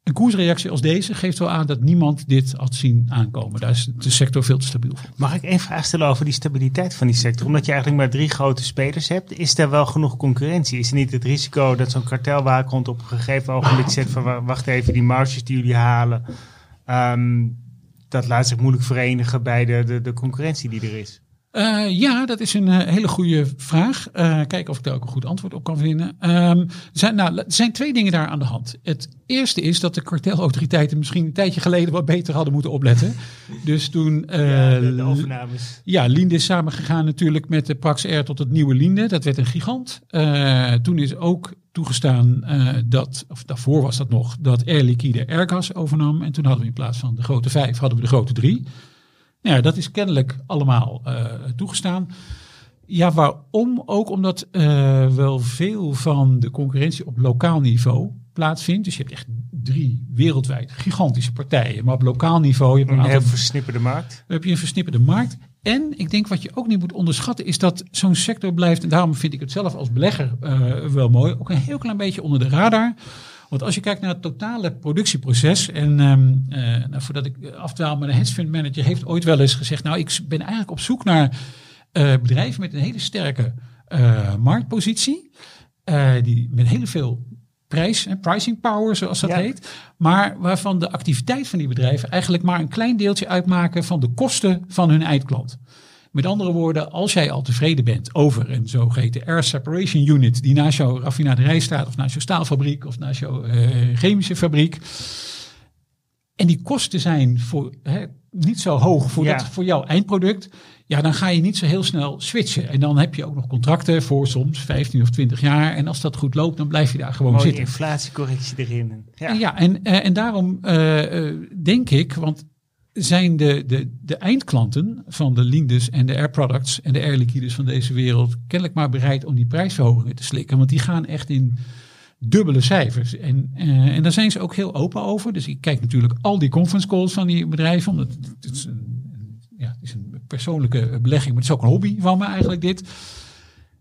een koersreactie als deze geeft wel aan dat niemand dit had zien aankomen. Daar is de sector veel te stabiel. Mag ik één vraag stellen over die stabiliteit van die sector? Omdat je eigenlijk maar drie grote spelers hebt, is er wel genoeg concurrentie? Is er niet het risico dat zo'n kartelwaakhond op een gegeven ogenblik zegt van wacht even, die marges die jullie halen, um, dat laat zich moeilijk verenigen bij de, de, de concurrentie die er is? Uh, ja, dat is een uh, hele goede vraag. Uh, kijken of ik daar ook een goed antwoord op kan vinden. Um, er, zijn, nou, er zijn twee dingen daar aan de hand. Het eerste is dat de kartelautoriteiten misschien een tijdje geleden wat beter hadden moeten opletten. dus toen. ja, de, de overnames. Ja, Linde is samengegaan natuurlijk met de Prax Air tot het nieuwe Linde. Dat werd een gigant. toen is ook toegestaan dat, of daarvoor was dat nog, dat Air Liquide Airgas overnam. En toen hadden we in plaats van de grote vijf, hadden we de grote drie. Ja, dat is kennelijk allemaal uh, toegestaan. Ja, waarom? Ook omdat uh, wel veel van de concurrentie op lokaal niveau plaatsvindt. Dus je hebt echt drie wereldwijd gigantische partijen. Maar op lokaal niveau... Je hebt een, een aantal, versnipperde markt. heb je een versnipperde markt. En ik denk wat je ook niet moet onderschatten is dat zo'n sector blijft... en daarom vind ik het zelf als belegger uh, wel mooi... ook een heel klein beetje onder de radar... Want als je kijkt naar het totale productieproces. En um, uh, nou, voordat ik afdwaal, maar de hedge fund manager heeft ooit wel eens gezegd. Nou, ik ben eigenlijk op zoek naar uh, bedrijven met een hele sterke uh, marktpositie. die met heel veel prijs en pricing power, zoals dat ja. heet. Maar waarvan de activiteit van die bedrijven eigenlijk maar een klein deeltje uitmaken van de kosten van hun eindklant. Met andere woorden, als jij al tevreden bent over een zogeheten air separation unit die naast jouw raffinaderij staat, of naast jouw staalfabriek, of naast jouw uh, chemische fabriek. En die kosten zijn voor, hè, niet zo hoog voor, ja. dat, voor jouw eindproduct. Ja, dan ga je niet zo heel snel switchen. En dan heb je ook nog contracten voor soms 15 of 20 jaar. En als dat goed loopt, dan blijf je daar gewoon Mooie zitten. inflatiecorrectie erin. Ja, en, ja, en, uh, en daarom uh, denk ik, want zijn de, de, de eindklanten van de Lindes en de Air Products en de Air Liquides van deze wereld kennelijk maar bereid om die prijsverhogingen te slikken. Want die gaan echt in dubbele cijfers. En, uh, en daar zijn ze ook heel open over. Dus ik kijk natuurlijk al die conference calls van die bedrijven. Omdat het, het, is, een, ja, het is een persoonlijke belegging, maar het is ook een hobby van me eigenlijk dit.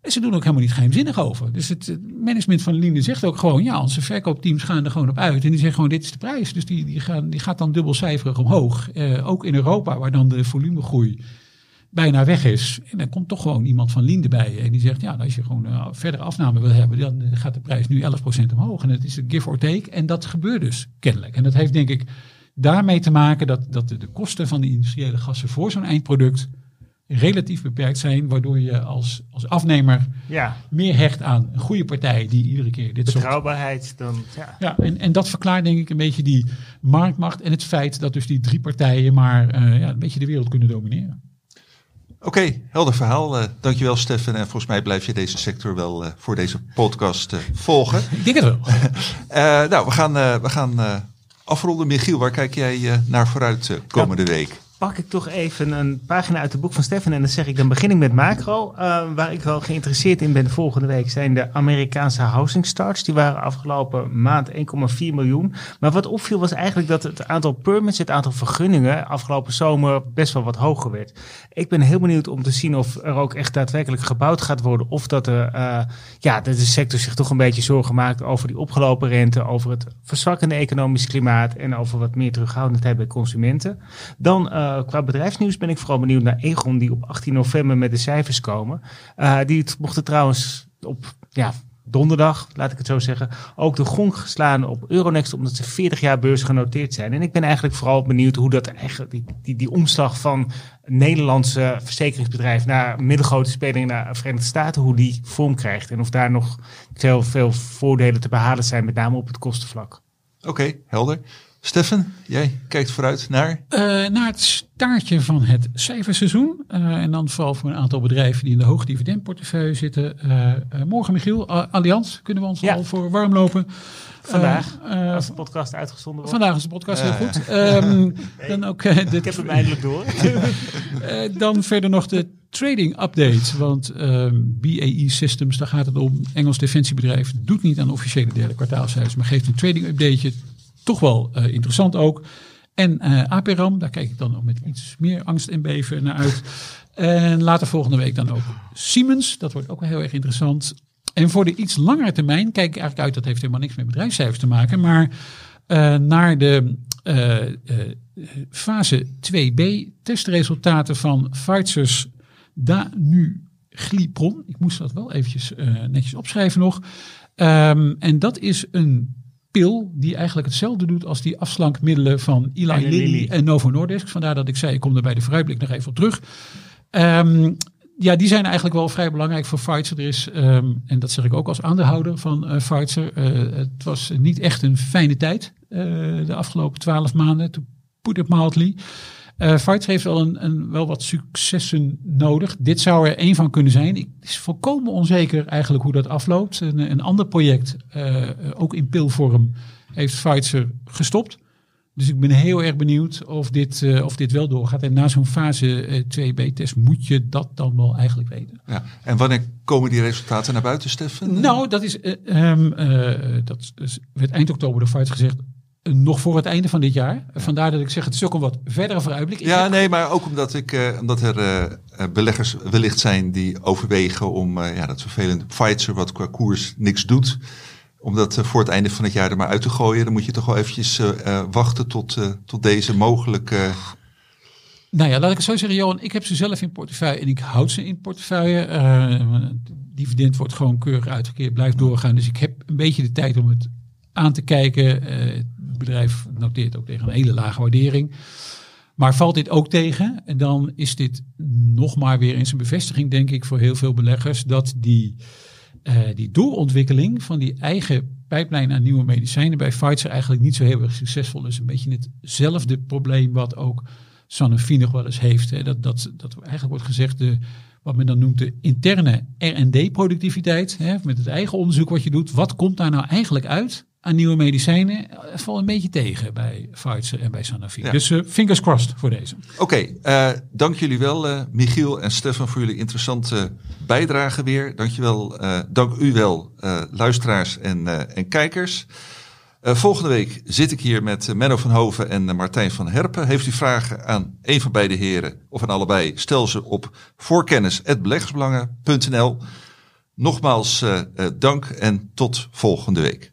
En ze doen ook helemaal niet geheimzinnig over. Dus het management van Linde zegt ook gewoon, ja, onze verkoopteams gaan er gewoon op uit. En die zeggen gewoon, dit is de prijs. Dus die, die, gaan, die gaat dan dubbelcijferig omhoog. Uh, ook in Europa, waar dan de volumegroei bijna weg is. En dan komt toch gewoon iemand van Linde bij. En die zegt, ja, als je gewoon uh, verdere afname wil hebben, dan gaat de prijs nu 11% omhoog. En het is een give or take. En dat gebeurt dus kennelijk. En dat heeft denk ik daarmee te maken dat, dat de, de kosten van de industriële gassen voor zo'n eindproduct relatief beperkt zijn, waardoor je als, als afnemer ja. meer hecht aan een goede partij die iedere keer dit Betrouwbaarheid soort... dan, ja. ja en, en dat verklaart denk ik een beetje die marktmacht en het feit dat dus die drie partijen maar uh, ja, een beetje de wereld kunnen domineren. Oké, okay, helder verhaal. Uh, dankjewel Stefan. En volgens mij blijf je deze sector wel uh, voor deze podcast volgen. ik denk het wel. nou, we gaan, we gaan afronden. Michiel, waar kijk jij naar vooruit komende week? Pak ik toch even een pagina uit het boek van Stefan. En dan zeg ik, dan begin ik met macro. Uh, waar ik wel geïnteresseerd in ben volgende week zijn de Amerikaanse housing starts. Die waren afgelopen maand 1,4 miljoen. Maar wat opviel was eigenlijk dat het aantal permits, het aantal vergunningen afgelopen zomer best wel wat hoger werd. Ik ben heel benieuwd om te zien of er ook echt daadwerkelijk gebouwd gaat worden. Of dat de, uh, ja, dat de sector zich toch een beetje zorgen maakt over die opgelopen rente, over het verzwakkende economisch klimaat en over wat meer terughoudendheid bij consumenten. Dan uh, qua bedrijfsnieuws ben ik vooral benieuwd naar Egon, die op 18 november met de cijfers komen. Uh, die mochten trouwens op ja, donderdag, laat ik het zo zeggen, ook de gong geslaan op Euronext, omdat ze 40 jaar beurs genoteerd zijn. En ik ben eigenlijk vooral benieuwd hoe dat eigenlijk, die, die, die omslag van Nederlandse verzekeringsbedrijf naar middelgrote spelingen naar Verenigde Staten, hoe die vorm krijgt. En of daar nog veel, veel voordelen te behalen zijn, met name op het kostenvlak. Oké, helder. Stefan, jij kijkt vooruit naar? Uh, naar het staartje van het cijferseizoen. Uh, en dan vooral voor een aantal bedrijven die in de hoge dividendportefeuille zitten. Uh, morgen, Michiel, Allianz, kunnen we ons ja. al voor warm lopen. Vandaag, als de podcast uitgezonden wordt. Vandaag is de podcast heel goed. Um, nee, dan ook, de, ik heb hem eindelijk door. dan verder nog de trading update. Want um, BAE Systems, daar gaat het om. Engels defensiebedrijf doet niet aan officiële derde kwartaalcijfers, maar geeft een trading updateje toch wel uh, interessant ook. En uh, APRAM, daar kijk ik dan ook met iets meer angst en beven naar uit. En later volgende week dan ook Siemens. Dat wordt ook wel heel erg interessant. En voor de iets langere termijn kijk ik eigenlijk uit, dat heeft helemaal niks met bedrijfscijfers te maken, maar uh, naar de fase 2b testresultaten van Pfizer's Danuglipron. Ik moest dat wel eventjes netjes opschrijven nog. Um, en dat is een pil die eigenlijk hetzelfde doet als die afslankmiddelen van Eli Lilly en Novo Nordisk. Vandaar dat ik zei, ik kom er bij de vooruitblik nog even op terug. Ehm, ja, die zijn eigenlijk wel vrij belangrijk voor Pfizer. Er is, ehm, en dat zeg ik ook als aandeelhouder van uh, Pfizer, uh, het was niet echt een fijne tijd uh, de afgelopen twaalf maanden, to put it mildly. Uh, heeft wel, een, een, wel wat successen nodig. Dit zou er één van kunnen zijn. Het is volkomen onzeker eigenlijk hoe dat afloopt. Een, een ander project, ook in pilvorm, heeft Pfizer gestopt. Dus ik ben heel erg benieuwd of dit, uh, of dit wel doorgaat. En na zo'n fase uh, 2b-test moet je dat dan wel eigenlijk weten. Ja. En wanneer komen die resultaten naar buiten, Stefan? Nou, dat is, um, dat is, werd eind oktober door Fight gezegd. Nog voor het einde van dit jaar. Ja. Vandaar dat ik zeg, het is ook een wat verdere vooruitblik. Ja, heb... nee, maar ook omdat, ik, omdat er beleggers wellicht zijn die overwegen om ja, dat vervelende Pfizer, wat qua koers niks doet, om dat voor het einde van het jaar er maar uit te gooien, dan moet je toch wel eventjes wachten tot, tot deze mogelijke. Nou ja, laat ik het zo zeggen, Johan. Ik heb ze zelf in portefeuille en ik houd ze in portefeuille. Uh, dividend wordt gewoon keurig uitgekeerd, blijft doorgaan. Dus ik heb een beetje de tijd om het aan te kijken. Bedrijf noteert ook tegen een hele lage waardering. Maar valt dit ook tegen, en dan is dit nog maar weer eens een bevestiging, denk ik, voor heel veel beleggers, dat die uh, die doorontwikkeling van die eigen pijplijn aan nieuwe medicijnen bij Pfizer eigenlijk niet zo heel erg succesvol is. Een beetje hetzelfde probleem wat ook Sanofi nog wel eens heeft. Hè. Dat, dat, dat eigenlijk wordt gezegd, de, wat men dan noemt de interne R&D-productiviteit, met het eigen onderzoek wat je doet. Wat komt daar nou eigenlijk uit aan nieuwe medicijnen valt een beetje tegen bij Pfizer en bij Sanofi. Ja. Dus uh, fingers crossed voor deze. Oké, okay, uh, dank jullie wel uh, Michiel en Stefan voor jullie interessante bijdrage weer. Dankjewel, dank u wel luisteraars en, en kijkers. volgende week zit ik hier met Menno van Hoven en Martijn van Herpen. Heeft u vragen aan een van beide heren of aan allebei? Stel ze op voorkennis.beleggersbelangen.nl. Nogmaals dank en tot volgende week.